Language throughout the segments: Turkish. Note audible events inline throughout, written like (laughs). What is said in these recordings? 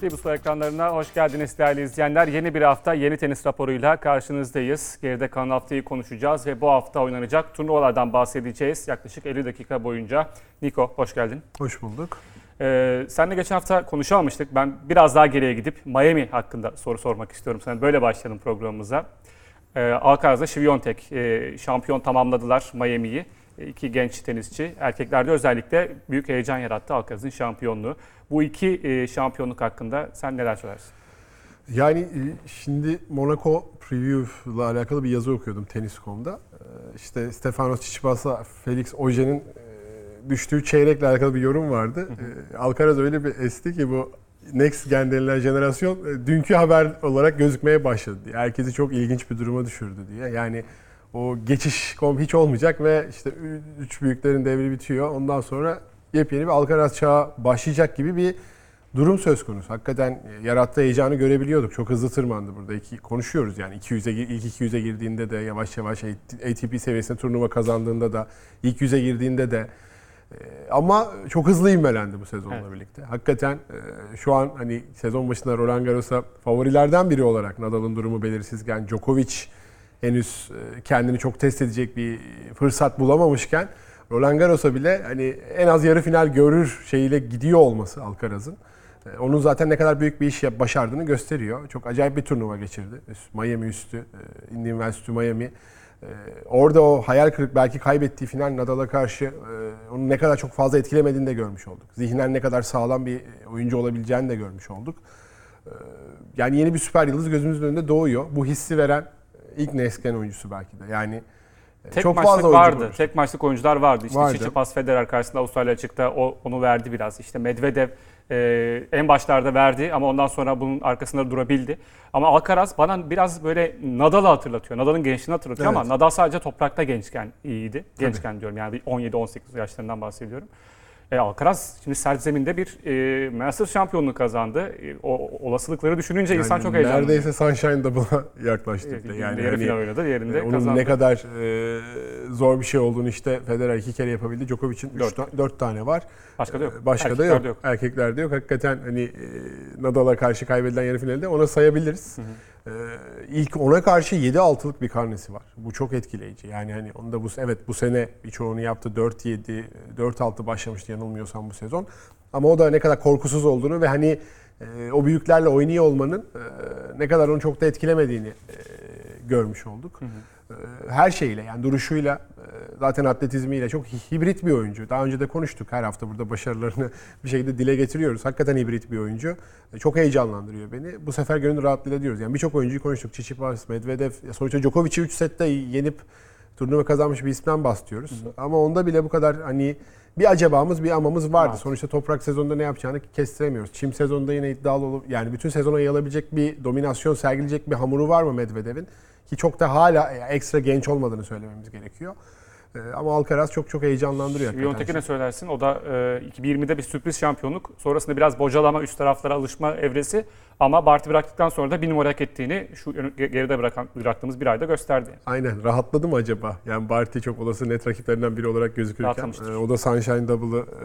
Tribus'ta ekranlarına hoş geldiniz değerli izleyenler. Yeni bir hafta yeni tenis raporuyla karşınızdayız. Geride kalan haftayı konuşacağız ve bu hafta oynanacak turnuvalardan bahsedeceğiz. Yaklaşık 50 dakika boyunca. Niko hoş geldin. Hoş bulduk. Ee, seninle geçen hafta konuşamamıştık. Ben biraz daha geriye gidip Miami hakkında soru sormak istiyorum sana. Böyle başlayalım programımıza. Ee, Alcaraz'la Şiviyontek e, şampiyon tamamladılar Miami'yi. E, iki genç tenisçi. Erkeklerde özellikle büyük heyecan yarattı Alcaraz'ın şampiyonluğu. Bu iki e, şampiyonluk hakkında sen neler söylersin? Yani e, şimdi Monaco Preview ile alakalı bir yazı okuyordum Tenis.com'da. Ee, İşte Stefanos Tsitsipas'la Felix e, düştüğü çeyrekle alakalı bir yorum vardı. Ee, Alcaraz öyle bir esti ki bu Next Gen denilen jenerasyon e, dünkü haber olarak gözükmeye başladı diye. Herkesi çok ilginç bir duruma düşürdü diye. Yani o geçiş kom hiç olmayacak ve işte üç büyüklerin devri bitiyor. Ondan sonra yepyeni bir Alcaraz çağı başlayacak gibi bir durum söz konusu. Hakikaten e, yarattığı heyecanı görebiliyorduk. Çok hızlı tırmandı burada. İki, konuşuyoruz yani 200'e gir- ilk 200'e girdiğinde de yavaş yavaş ATP seviyesinde turnuva kazandığında da ilk 100'e girdiğinde de e, ama çok hızlı ivmelendi bu sezonla Evet. birlikte. Hakikaten e, şu an hani sezon başında Roland Garros'a favorilerden biri olarak Nadal'ın durumu belirsizken Djokovic henüz e, kendini çok test edecek bir fırsat bulamamışken Roland Garros'a bile hani en az yarı final görür şeyiyle gidiyor olması Alcaraz'ın. e, Onun zaten ne kadar büyük bir iş başardığını gösteriyor. Çok acayip bir turnuva geçirdi. Miami üstü, e, Indian Wells üstü Miami. Orada o hayal kırık belki kaybettiği final Nadal'a karşı onu ne kadar çok fazla etkilemediğini de görmüş olduk. Zihnen ne kadar sağlam bir oyuncu olabileceğini de görmüş olduk. Yani yeni bir süper yıldız gözümüzün önünde doğuyor. Bu hissi veren ilk Nesken oyuncusu belki de. Yani e, Tek çok maçlık fazla vardı. konuştuk. Tek maçlık oyuncular vardı. İşte Vardı. Tsitsipas Federer karşısında Avustralya açıkta o, onu verdi biraz. İşte Medvedev e, en başlarda verdi ama ondan sonra bunun arkasında durabildi. Ama Alcaraz bana biraz böyle Nadal'ı hatırlatıyor. Nadal'ın gençliğini hatırlatıyor ama Evet. Nadal sadece toprakta gençken iyiydi. Gençken diyorum yani 17-18 yaşlarından bahsediyorum. E, Alcaraz şimdi sert zeminde bir e, Masters şampiyonluğu kazandı. E, o olasılıkları düşününce insan Yani çok heyecanlı. Neredeyse Sunshine Double'a yaklaştık da. (laughs) yani yarı hani, final oynadı, diğerinde e, onun kazandı. ne kadar e, zor bir şey olduğunu işte Federer iki kere yapabildi. Djokovic'in Dört. dört tane var. Başka da yok. E, Başka da Erkeklerde yok. Erkeklerde yok. Hakikaten hani e, Nadal'a karşı kaybedilen yarı finalde ona sayabiliriz. E, ilk ona karşı 7-6'lık bir karnesi var. Bu çok etkileyici. Yani hani onu da bu evet bu sene birçoğunu yaptı. 4-7, 4-6 başlamıştı yanılmıyorsam bu sezon. Ama o da ne kadar korkusuz olduğunu ve hani e, o büyüklerle oynuyor olmanın e, ne kadar onu çok da etkilemediğini e, görmüş olduk. E, Her şeyle yani duruşuyla e, zaten atletizmiyle çok hi- hibrit bir oyuncu. Daha önce de konuştuk her hafta burada başarılarını (laughs) bir şekilde dile getiriyoruz. Hakikaten hibrit bir oyuncu. E, Çok heyecanlandırıyor beni. Bu sefer gönül rahatlığıyla diyoruz. Yani birçok oyuncuyu konuştuk. Tsitsipas, Medvedev, sonuçta Djokovic'i 3 sette yenip turnuva kazanmış bir isimden bahsediyoruz. Ama onda bile bu kadar hani bir acabamız bir amamız vardı. Var. Sonuçta toprak sezonunda ne yapacağını kestiremiyoruz. Çim sezonunda yine iddialı olup yani bütün sezona yayılabilecek bir dominasyon sergileyecek bir hamuru var mı Medvedev'in? Ki çok da hala ekstra genç olmadığını söylememiz gerekiyor. Ee, ama Alcaraz çok çok heyecanlandırıyor. Biyontek'e ne söylersin? O da e, 2020'de bir sürpriz şampiyonluk. Sonrasında biraz bocalama, üst taraflara alışma evresi. Ama Barty bıraktıktan sonra da bir numara hak ettiğini şu geride bırakan, bıraktığımız bir ayda gösterdi. Aynen. Rahatladı mı acaba? Yani Barty çok olası net rakiplerinden biri olarak gözükürken. E, o da Sunshine Double'ı e,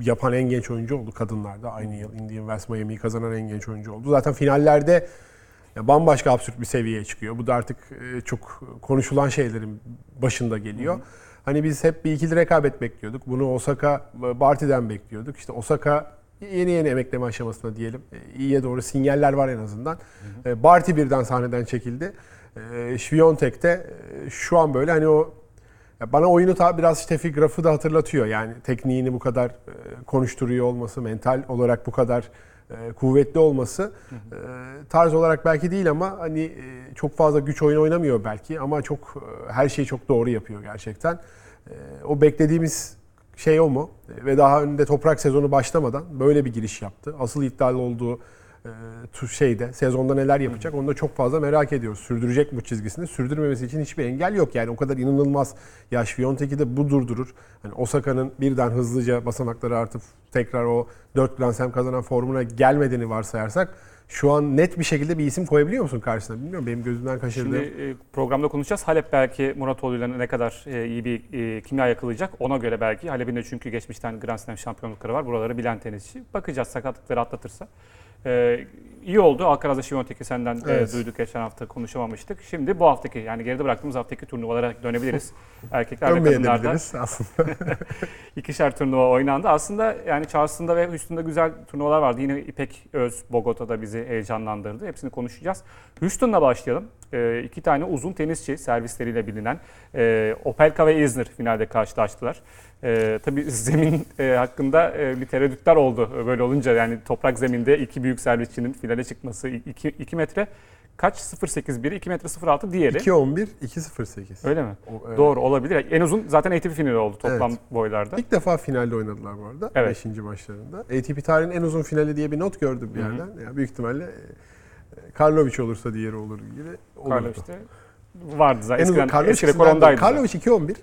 yapan en genç oyuncu oldu kadınlarda. Aynı yıl Indian Wells Miami'yi kazanan en genç oyuncu oldu. Zaten finallerde ya bambaşka absürt bir seviyeye çıkıyor. Bu da artık e, çok konuşulan şeylerin başında geliyor. Hani biz hep bir ikili rekabet bekliyorduk. Bunu Osaka, Barty'den bekliyorduk. İşte Osaka yeni yeni emekleme aşamasında diyelim. E, İyiye doğru sinyaller var en azından. E, Barty birden sahneden çekildi. E, Świątek de e, şu an böyle hani o bana oyunu ta biraz Steffi Graf'ı da hatırlatıyor. Yani tekniğini bu kadar konuşturuyor olması, mental olarak bu kadar e, kuvvetli olması. E, tarz olarak belki değil ama hani e, çok fazla güç oyunu oynamıyor belki ama çok e, her şeyi çok doğru yapıyor gerçekten. E, o beklediğimiz şey o mu? E, Ve daha önünde toprak sezonu başlamadan böyle bir giriş yaptı. Asıl iddialı olduğu e, şeyde sezonda neler yapacak onu da çok fazla merak ediyoruz. Sürdürecek mi bu çizgisini? Sürdürmemesi için hiçbir engel yok. Yani o kadar inanılmaz yaş Fiontek'i de bu durdurur. Hani Osaka'nın birden hızlıca basamakları artıp tekrar o 4 Grand Slam kazanan formuna gelmediğini varsayarsak şu an net bir şekilde bir isim koyabiliyor musun karşısına? Bilmiyorum benim gözümden kaçırdığım. Şimdi e, programda konuşacağız. Halep belki Muratoğlu'yla ne kadar e, iyi bir kimya yakalayacak. Ona göre belki. Halep'in de çünkü geçmişten Grand Slam şampiyonlukları var. Buraları bilen tenisçi. Bakacağız sakatlıkları atlatırsa. E, iyi oldu. Alcaraz'la Şiviyontek'i senden e, Evet. duyduk geçen hafta konuşamamıştık. Şimdi bu haftaki yani geride bıraktığımız haftaki turnuvalara dönebiliriz. (laughs) Erkekler ve kadınlarda aslında. (laughs) ikişer turnuva oynandı. Aslında yani Charleston'da ve Houston'da güzel turnuvalar vardı. Yine İpek Öz Bogota'da bizi heyecanlandırdı. Hepsini konuşacağız. Houston'la başlayalım. Ee, iki tane uzun tenisçi servisleriyle bilinen e, Opelka ve Isner finalde karşılaştılar. Ee, tabii (laughs) zemin e, hakkında e, bir tereddütler oldu böyle olunca. Yani toprak zeminde iki büyük servisçinin finale çıkması 2 metre kaç 0.8 biri 2 metre 06 diğeri. 2.11, 2.08. Öyle mi? O, evet. Doğru olabilir. En uzun zaten ATP finali oldu toplam Evet. boylarda. İlk defa finalde oynadılar bu arada. Evet. 5. maçlarında. ATP tarihinin en uzun finali diye bir not gördüm bir yerden. Yani büyük ihtimalle e, Karlovic olursa diğeri olur gibi olurdu. Karlovic'te vardı zaten. En Eskiden Karlovic eski rekor ondaydı. Karlovic 2.11,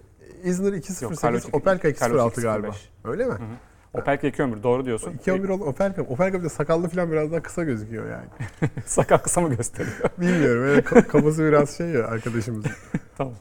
Isner Yok, 2.08, Karlovic- Opelka Karlovic 2.06 galiba. 2.05. Öyle mi? Opelka 2 ömür doğru diyorsun. 2.11 olan Opelka. Opelka bir de sakallı falan biraz daha kısa gözüküyor yani. (laughs) Sakal kısa mı gösteriyor? Bilmiyorum. Öyle ka- kafası biraz şey ya arkadaşımızın. (laughs) tamam.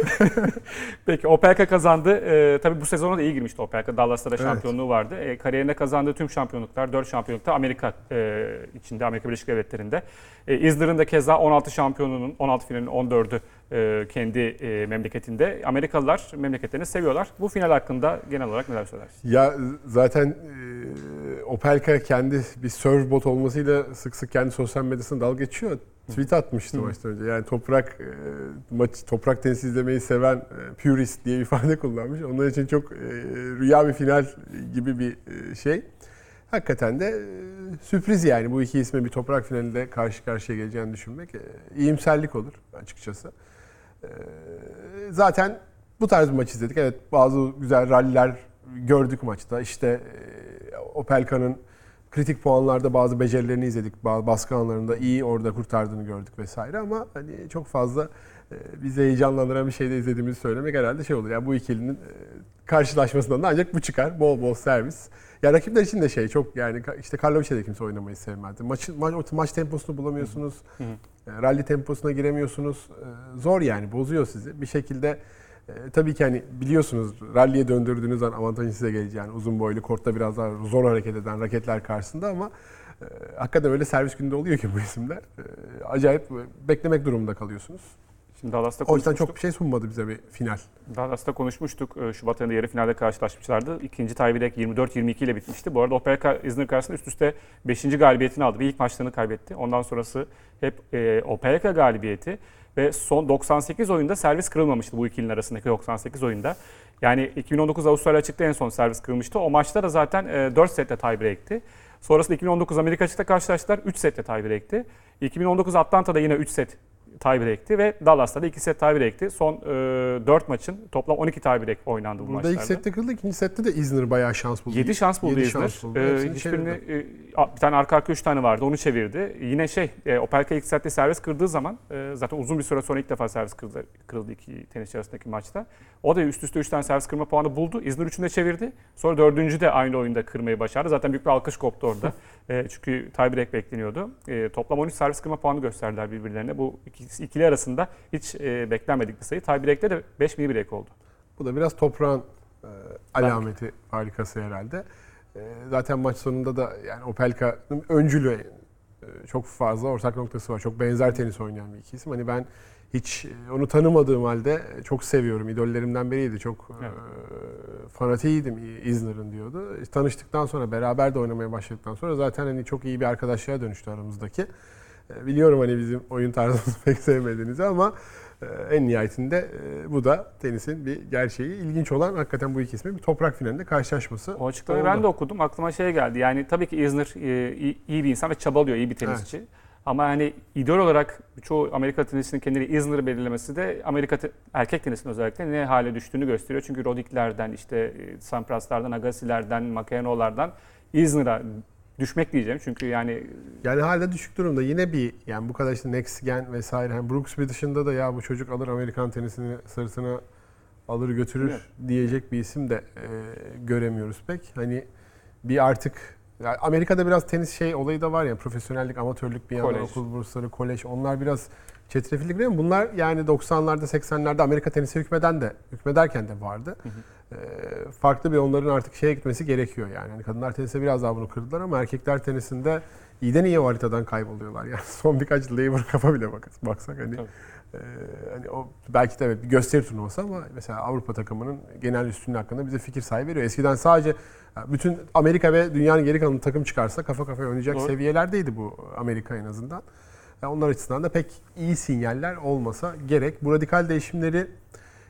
(laughs) Peki Opelka kazandı. Ee, tabii bu sezona da iyi girmişti Opelka. Dallas'ta da şampiyonluğu vardı. Ee, kariyerinde kazandığı tüm şampiyonluklar, 4 şampiyonlukta Amerika e, içinde, Amerika Birleşik Devletleri'nde. E, Isner'ın da keza 16 şampiyonunun, 16 finalin 14'ü e, kendi e, memleketinde. Amerikalılar memleketlerini seviyorlar. Bu final hakkında genel olarak neler söylersin? Ya zaten e, Opelka kendi bir surfbot olmasıyla sık sık kendi sosyal medyasında dalga geçiyor. Tweet atmıştı Hı. maçtan önce. Yani toprak e, maç toprak tenis izlemeyi seven e, purist diye bir (laughs) ifade kullanmış. Onlar için çok e, rüya bir final gibi bir e, şey. Hakikaten de e, sürpriz yani bu iki isme bir toprak finalinde karşı karşıya geleceğini düşünmek e, iyimserlik olur açıkçası. E, zaten bu tarz bir maç izledik. Evet bazı güzel ralliler gördük maçta. İşte e, Opelka'nın kritik puanlarda bazı becerilerini izledik. Baskı anlarında iyi orada kurtardığını gördük vesaire ama hani çok fazla e, bizi heyecanlandıran bir şey de izlediğimizi söylemek herhalde şey olur. Yani bu ikilinin e, karşılaşmasından da ancak bu çıkar. Bol bol servis. Ya rakipler için de şey çok yani işte Karlovic'e de kimse oynamayı sevmezdi. Maç, maç, maç temposunu bulamıyorsunuz. Hı hı. Rally temposuna giremiyorsunuz. E, Zor yani bozuyor sizi. Bir şekilde e, tabii ki hani biliyorsunuz rally'e döndürdüğünüz zaman avantajın size geleceği yani uzun boylu kortta biraz daha zor hareket eden raketler karşısında ama e, hakikaten öyle servis günde oluyor ki bu isimler. E, acayip beklemek durumunda kalıyorsunuz. Şimdi Dallas'ta O yüzden çok bir şey sunmadı bize bir final. Dallas'ta konuşmuştuk. Ee, Şubat ayında yarı finalde karşılaşmışlardı. İkinci tiebreak 24-22 ile bitmişti. Bu arada Opelka Isner karşısında üst üste 5. galibiyetini aldı. Bir ilk maçlarını kaybetti. Ondan sonrası hep e, Opelka galibiyeti ve son 98 oyunda servis kırılmamıştı bu ikilinin arasındaki 98 oyunda. Yani 2019 Avustralya açıkta en son servis kırılmıştı. O maçta da zaten e, 4 setle tiebreak'ti. Sonrasında 2019 Amerika açıkta karşılaştılar. 3 setle tiebreak'ti. 2019 Atlanta'da yine 3 set tiebreak'ti ve Dallas'ta da 2 set tiebreak'ti. Son e, 4 maçın toplam 12 tiebreak oynandı bu Burada maçlarda. ilk sette kırıldı. ikinci sette de Isner bayağı şans buldu. 7 şans buldu Isner. şans buldu. Ee, hiçbirini, e, bir tane arka arka 3 tane vardı onu çevirdi. Yine şey e, Opelka ilk sette servis kırdığı zaman e, zaten uzun bir süre sonra ilk defa servis kırıldı, kırıldı iki tenisçi arasındaki maçta. O da üst üste 3 tane servis kırma puanı buldu. Isner 3'ünü de çevirdi. Sonra dördüncü de aynı oyunda kırmayı başardı. Zaten büyük bir alkış koptu orada. (laughs) E, çünkü tiebreak bekleniyordu. E, toplam 13 servis kırma puanı gösterdiler birbirlerine. Bu ikisi, ikili arasında hiç e, beklenmedik bir sayı. Tiebreak'te de 5 mini break oldu. Bu da biraz toprağın e, alameti harikası herhalde. E, zaten maç sonunda da yani Opelka'nın öncülü e, çok fazla ortak noktası var. Çok benzer tenis oynayan bir iki isim. Hani ben hiç e, onu tanımadığım halde çok seviyorum. İdollerimden biriydi. Çok e, Evet. fanatiydim Isner'ın diyordu. E, Tanıştıktan sonra beraber de oynamaya başladıktan sonra zaten hani çok iyi bir arkadaşlığa dönüştü aramızdaki. E, Biliyorum hani bizim oyun tarzımızı (laughs) pek sevmediğinizi ama e, en nihayetinde e, bu da tenisin bir gerçeği. İlginç olan hakikaten bu iki ismin bir toprak finalinde karşılaşması. O açıklamayı oldu. ben de okudum. Aklıma şey geldi. Yani tabii ki Isner e, iyi, iyi bir insan ve çabalıyor, iyi bir tenisçi. Ama hani idol olarak çoğu Amerika tenisinin kendini Isner'ı belirlemesi de Amerika te- erkek tenisinin özellikle ne hale düştüğünü gösteriyor. Çünkü Rodik'lerden, işte e, Sampras'lardan, Agassi'lerden, Makayano'lardan Isner'a düşmek diyeceğim. Çünkü yani Yani hala düşük durumda. Yine bir yani bu kadar işte Next Gen vesaire. Hani Brooksby dışında da ya bu çocuk alır Amerikan tenisini sırtına alır götürür Evet. diyecek bir isim de e, göremiyoruz pek. Hani bir artık yani Amerika'da biraz tenis şey olayı da var ya profesyonellik, amatörlük bir yandan Kolej. okul bursları, kolej onlar biraz çetrefilli giriyor ama bunlar yani 90'larda 80'lerde Amerika tenise hükmeden de hükmederken de vardı. Ee, farklı bir onların artık şeye gitmesi gerekiyor yani. yani kadınlar tenise biraz daha bunu kırdılar ama erkekler tenisinde iyiden iyi o haritadan kayboluyorlar. (laughs) Yani son birkaç Labour kafa bile bak, baksak hani Tabii. e, hani o belki de evet bir gösteri turnuvası ama mesela Avrupa takımının genel üstünlüğü hakkında bize fikir sahibi veriyor. Eskiden sadece bütün Amerika ve dünyanın geri kalanı takım çıkarsa kafa kafaya oynayacak Doğru. seviyelerdeydi bu Amerika en azından. Yani onlar açısından da pek iyi sinyaller olmasa gerek. Bu radikal değişimleri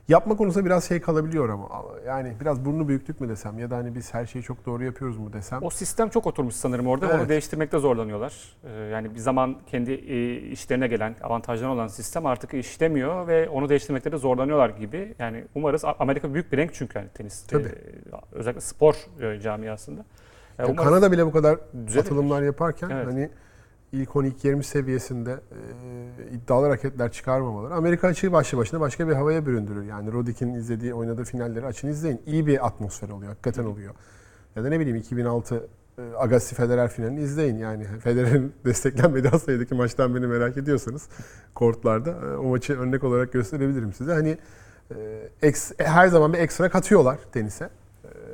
yapma konusunda biraz şey kalabiliyor ama yani biraz burnu büyüklük mü desem ya da hani biz her şeyi çok doğru yapıyoruz mu desem. o sistem çok oturmuş sanırım orada. Evet. Onu değiştirmekte zorlanıyorlar. Ee, yani bir zaman kendi e, işlerine gelen, avantajları olan sistem artık işlemiyor ve onu değiştirmekte de zorlanıyorlar gibi. Yani umarız Amerika büyük bir renk çünkü yani tenis. Tabii. Ee, özellikle spor e, camiasında. Ya umarız Kanada bile bu kadar düzelir. atılımlar yaparken Evet. hani ilk 12 20 seviyesinde e, iddialı hareketler çıkarmamaları Amerika açığı başlı başına başka bir havaya büründürür. Yani Roddick'in izlediği oynadığı finalleri açın izleyin. İyi bir atmosfer oluyor. Hakikaten oluyor. Ya da ne bileyim 2006 e, Agassi Federer finalini izleyin yani. Federer'in (laughs) desteklenmediği sayıdaki maçtan beni merak ediyorsanız kortlarda e, o maçı örnek olarak gösterebilirim size. Hani e, eks- her zaman bir ekstra katıyorlar tenise.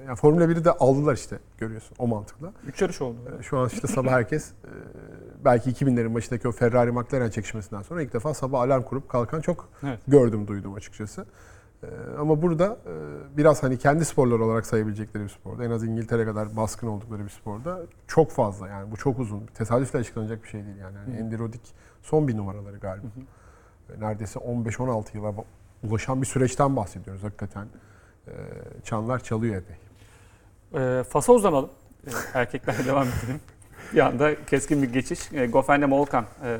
Yani Formula 1'i de aldılar işte görüyorsun o mantıkla. Üç yarış oldu. E, Şu an işte sabah herkes (laughs) e, belki 2000'lerin başındaki o Ferrari McLaren çekişmesinden sonra ilk defa sabah alarm kurup kalkan çok Evet. gördüm duydum açıkçası. E, Ama burada e, biraz hani kendi sporlar olarak sayabilecekleri bir sporda en az İngiltere kadar baskın oldukları bir sporda çok fazla yani bu çok uzun tesadüfle açıklanacak bir şey değil yani. yani. Andy Roddick son bir numaraları galiba. Neredeyse 15-16 yıla ulaşan bir süreçten bahsediyoruz hakikaten. E, Çanlar çalıyor epey. Ee, Fas'a uzanalım. Ee, erkeklerle (laughs) devam edelim. Bir anda keskin bir geçiş. Ee, Goffen'le Molkan e,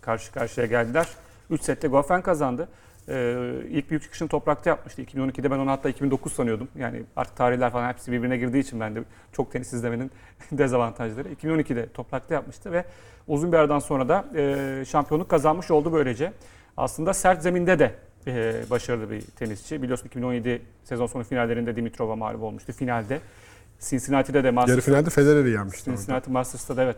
karşı karşıya geldiler. 3 sette Goffen kazandı. Ee, ilk büyük çıkışını toprakta yapmıştı. 2012'de ben onu hatta 2009 sanıyordum. Yani artık tarihler falan hepsi birbirine girdiği için ben de çok tenis izlemenin (laughs) dezavantajları. 2012'de toprakta yapmıştı ve uzun bir aradan sonra da e, şampiyonluk kazanmış oldu böylece. Aslında sert zeminde de e, başarılı bir tenisçi. Biliyorsun 2017 sezon sonu finallerinde Dimitrova mağlup olmuştu finalde. Cincinnati'de de Yarı Masters, finalde Federer'i yenmişti. orada. Cincinnati Masters'ta da evet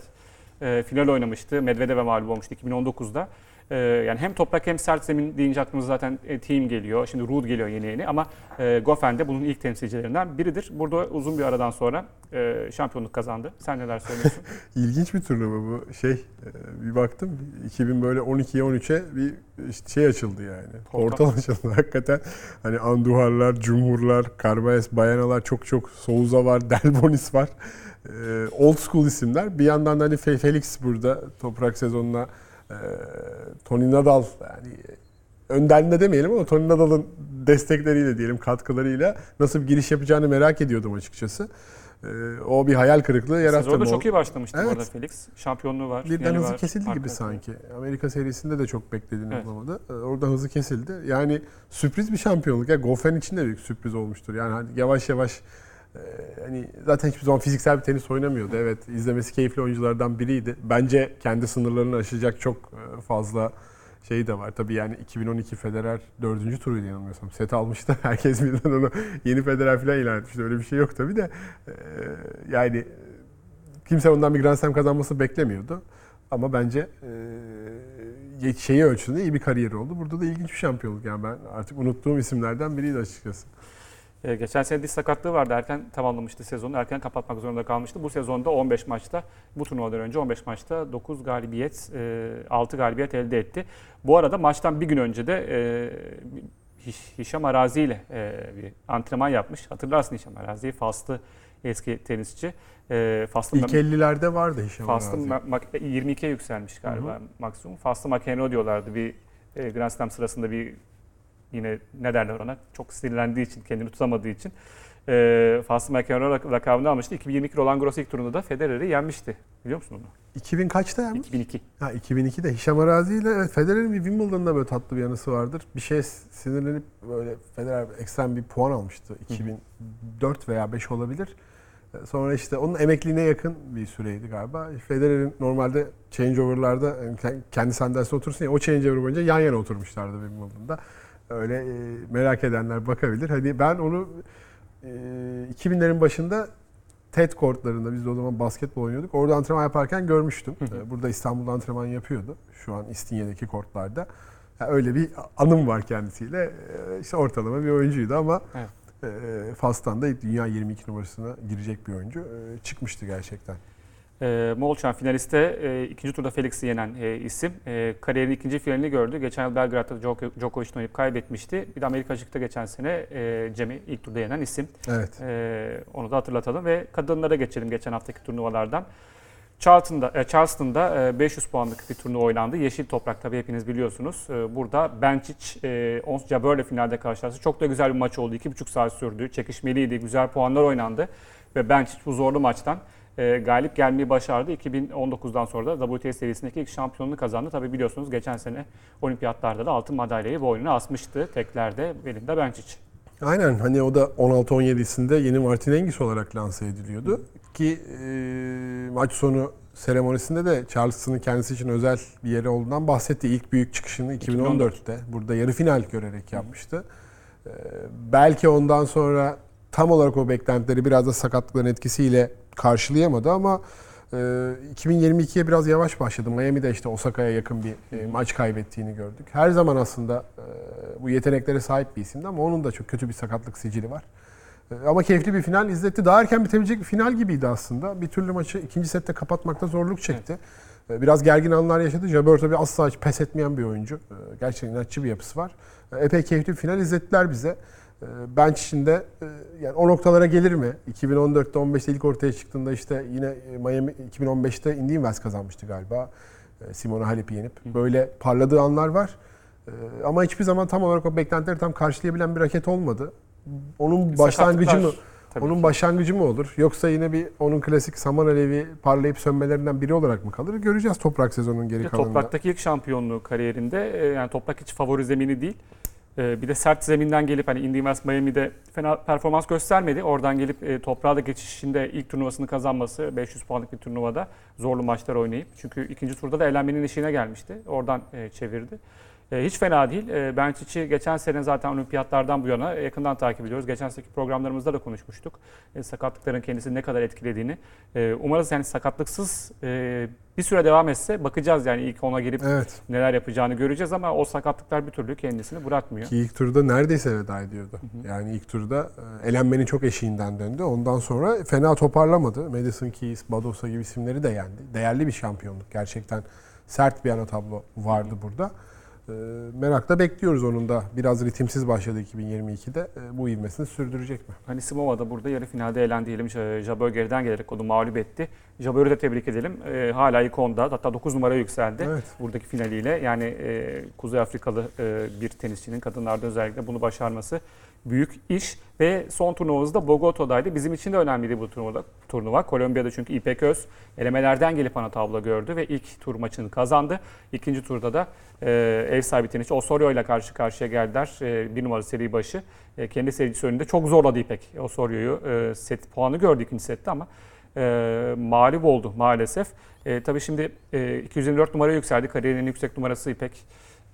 e, final oynamıştı. Medvedev'e mağlup olmuştu 2019'da. E, yani hem toprak hem sert zemin deyince aklımıza zaten e, Team geliyor. Şimdi Ruud geliyor yeni yeni ama e, Goffin de bunun ilk temsilcilerinden biridir. Burada uzun bir aradan sonra e, şampiyonluk kazandı. Sen neler söylüyorsun? (laughs) İlginç bir turnuva bu. Şey e, bir baktım 2000 böyle 12'ye 13'e bir işte şey açıldı yani. Portal. Portal açıldı (laughs) hakikaten. Hani Anduharlar, Cumhurlar, Carbayes, Bayanalar çok çok Souza var, (laughs) Delbonis var. E, old school isimler. Bir yandan da hani Fe- Felix burada toprak sezonuna e, Tony Nadal yani önderliğinde demeyelim ama Tony Nadal'ın destekleriyle diyelim katkılarıyla nasıl bir giriş yapacağını merak ediyordum açıkçası. E, o bir hayal kırıklığı yarattı. Sezonda mı? çok iyi başlamıştı Evet. bu arada Felix. Şampiyonluğu var. Birden hızı var, kesildi gibi sanki. Amerika serisinde de çok beklediğini Evet. bulamadı. Ee, Orada hızı kesildi. Yani sürpriz bir şampiyonluk. Ya Goffin için de büyük sürpriz olmuştur. Yani hani yavaş yavaş e, hani zaten hiçbir zaman fiziksel bir tenis oynamıyordu. Evet izlemesi keyifli oyunculardan biriydi. Bence kendi sınırlarını aşacak çok e, fazla şey de var. Tabii yani 2012 Federer 4. turuydu yanılmıyorsam. Set almıştı. (laughs) Herkes birden onu yeni Federer falan ilan etmişti. Öyle bir şey yok tabii de. E, yani kimse ondan bir Grand Slam kazanması beklemiyordu. Ama bence e, şeyi ölçüsünde iyi bir kariyeri oldu. Burada da ilginç bir şampiyonluk. Yani ben artık unuttuğum isimlerden biriydi açıkçası. E, geçen sene diz sakatlığı vardı. Erken tamamlamıştı sezonu. Erken kapatmak zorunda kalmıştı. Bu sezonda 15 maçta, bu turnuvadan önce 15 maçta 9 galibiyet, e, 6 galibiyet elde etti. Bu arada maçtan bir gün önce de e, Hiş- Hişam Arazi ile e, bir antrenman yapmış. Hatırlarsın Hişam Arazi'yi. Faslı eski tenisçi. E, Faslı İlk 50'lerde vardı Hişam Faslı Arazi. ma- mak- 22'ye yükselmiş galiba Hı maksimum. Faslı McEnroe diyorlardı bir e, Grand Slam sırasında bir yine ne derler ona çok sinirlendiği için kendini tutamadığı için e, Faslı McEnroe lak- lakabını almıştı. 2022 Roland Garros ilk turunda da Federer'i yenmişti. Biliyor musun onu? 2000 kaçta yapmış? 2002. Ha 2002'de Hişam Arazi ile evet, Federer'in bir Wimbledon'da böyle tatlı bir yanısı vardır. Bir şey sinirlenip böyle Federer ekstrem bir puan almıştı. 2004 veya 5 olabilir. E, Sonra işte onun emekliliğine yakın bir süreydi galiba. Federer'in normalde changeover'larda kendi sandalyesine otursun ya o changeover boyunca yan yana oturmuşlardı Wimbledon'da. Öyle e, merak edenler bakabilir. Hani ben onu e, 2000'lerin başında TED kortlarında biz de o zaman basketbol oynuyorduk. Orada antrenman yaparken görmüştüm. E, Burada İstanbul'da antrenman yapıyordu. Şu an İstinye'deki kortlarda. Ya öyle bir anım var kendisiyle. E, İşte ortalama bir oyuncuydu ama Evet. Fas'tan da dünya 22 numarasına girecek bir oyuncu. Çıkmıştı gerçekten. E, Molchan finaliste e, ikinci turda Felix'i yenen e, isim. E, kariyerin ikinci finalini gördü. Geçen yıl Belgrad'da Djoko- Djokovic'le oynayıp kaybetmişti. Bir de Amerika açıkta geçen sene e, Cem'i ilk turda yenen isim. Evet. E, onu da hatırlatalım ve kadınlara geçelim geçen haftaki turnuvalardan. Charleston'da, e, Charleston'da e, 500 puanlık bir turnuva oynandı. Yeşil toprak tabii hepiniz biliyorsunuz. E, Burada Bencic, e, Ons Jabeur ile finalde karşılaştı. Çok da güzel bir maç oldu. 2,5 saat sürdü. Çekişmeliydi. Güzel puanlar oynandı. Ve Bencic bu zorlu maçtan e, galip gelmeyi başardı. 2019'dan sonra da WTA serisindeki ilk şampiyonluğu kazandı. Tabii biliyorsunuz geçen sene olimpiyatlarda da altın madalyayı boynuna asmıştı. Teklerde Belinda Bencic. Aynen hani o da 16-17'sinde yeni Martin Hingis olarak lanse ediliyordu. Ki e, maç sonu seremonisinde de Charleston'ın kendisi için özel bir yeri olduğundan bahsetti. İlk büyük çıkışını 2014'te burada yarı final görerek yapmıştı. E, belki ondan sonra tam olarak o beklentileri biraz da sakatlıkların etkisiyle karşılayamadı ama e, 2022'ye biraz yavaş başladı. Miami'de işte Osaka'ya yakın bir e, maç kaybettiğini gördük. Her zaman aslında e, bu yeteneklere sahip bir isimdi ama onun da çok kötü bir sakatlık sicili var. E, Ama keyifli bir final izletti. Daha erken bitebilecek bir final gibiydi aslında. Bir türlü maçı ikinci sette kapatmakta zorluk çekti. E, Biraz gergin anlar yaşadı. Jabeur tabii asla hiç pes etmeyen bir oyuncu. E, Gerçekten inatçı bir yapısı var. E, Epey keyifli bir final izlettiler bize. E, Bench içinde e, yani o noktalara gelir mi? 2014'te 15'te ilk ortaya çıktığında işte yine e, Miami 2015'te Indian Wells kazanmıştı galiba. E, Simona Halep'i yenip. Böyle parladığı anlar var. Ama hiçbir zaman tam olarak o beklentileri tam karşılayabilen bir raket olmadı. Onun başlangıcı mı? Tabii Onun ki. başlangıcı mı olur? Yoksa yine bir onun klasik saman alevi parlayıp sönmelerinden biri olarak mı kalır? Göreceğiz toprak sezonun geri kalanında. Topraktaki ilk şampiyonluğu kariyerinde yani toprak hiç favori zemini değil. E, Bir de sert zeminden gelip hani Indian Wells Miami'de fena performans göstermedi. Oradan gelip e, toprağa da geçişinde ilk turnuvasını kazanması 500 puanlık bir turnuvada zorlu maçlar oynayıp. Çünkü ikinci turda da elenmenin işine gelmişti. Oradan e, çevirdi. E, Hiç fena değil. E, Bencic'i geçen sene zaten olimpiyatlardan bu yana yakından takip ediyoruz. Geçen seneki programlarımızda da konuşmuştuk. E, Sakatlıkların kendisini ne kadar etkilediğini. Umarız yani sakatlıksız e, bir süre devam etse bakacağız yani ilk ona girip Evet. neler yapacağını göreceğiz ama o sakatlıklar bir türlü kendisini bırakmıyor. Ki ilk turda neredeyse veda ediyordu. Yani ilk turda e, elenmenin çok eşiğinden döndü. Ondan sonra fena toparlamadı. Madison Keys, Badosa gibi isimleri de yendi. Değerli bir şampiyonluk. Gerçekten sert bir ana tablo vardı burada. E, Merakla bekliyoruz onun da. Biraz ritimsiz başladı 2022'de. E, Bu ivmesini sürdürecek mi? Hani Simova da burada yarı finalde elendi diyelim. J- Jabeur geriden gelerek onu mağlup etti. Jabeur'ü de tebrik edelim. Ee, hala ilk onda hatta 9 numaraya yükseldi. Evet. Buradaki finaliyle yani e, Kuzey Afrikalı e, bir tenisçinin kadınlarda özellikle bunu başarması büyük iş. Ve son turnuvamız da Bogota'daydı. Bizim için de önemliydi bu turnuva. turnuva. Kolombiya'da çünkü İpek Öz elemelerden gelip ana tablo gördü ve ilk tur maçını kazandı. İkinci turda da e, ev sahibi tenisçi Osorio ile karşı karşıya geldiler. E, bir numaralı seri başı. E, kendi serisi önünde çok zorladı İpek Osorio'yu. E, set puanı gördü ikinci sette ama e, mağlup oldu maalesef. E, tabii şimdi e, 224 numaraya yükseldi. Kariyerin en yüksek numarası İpek.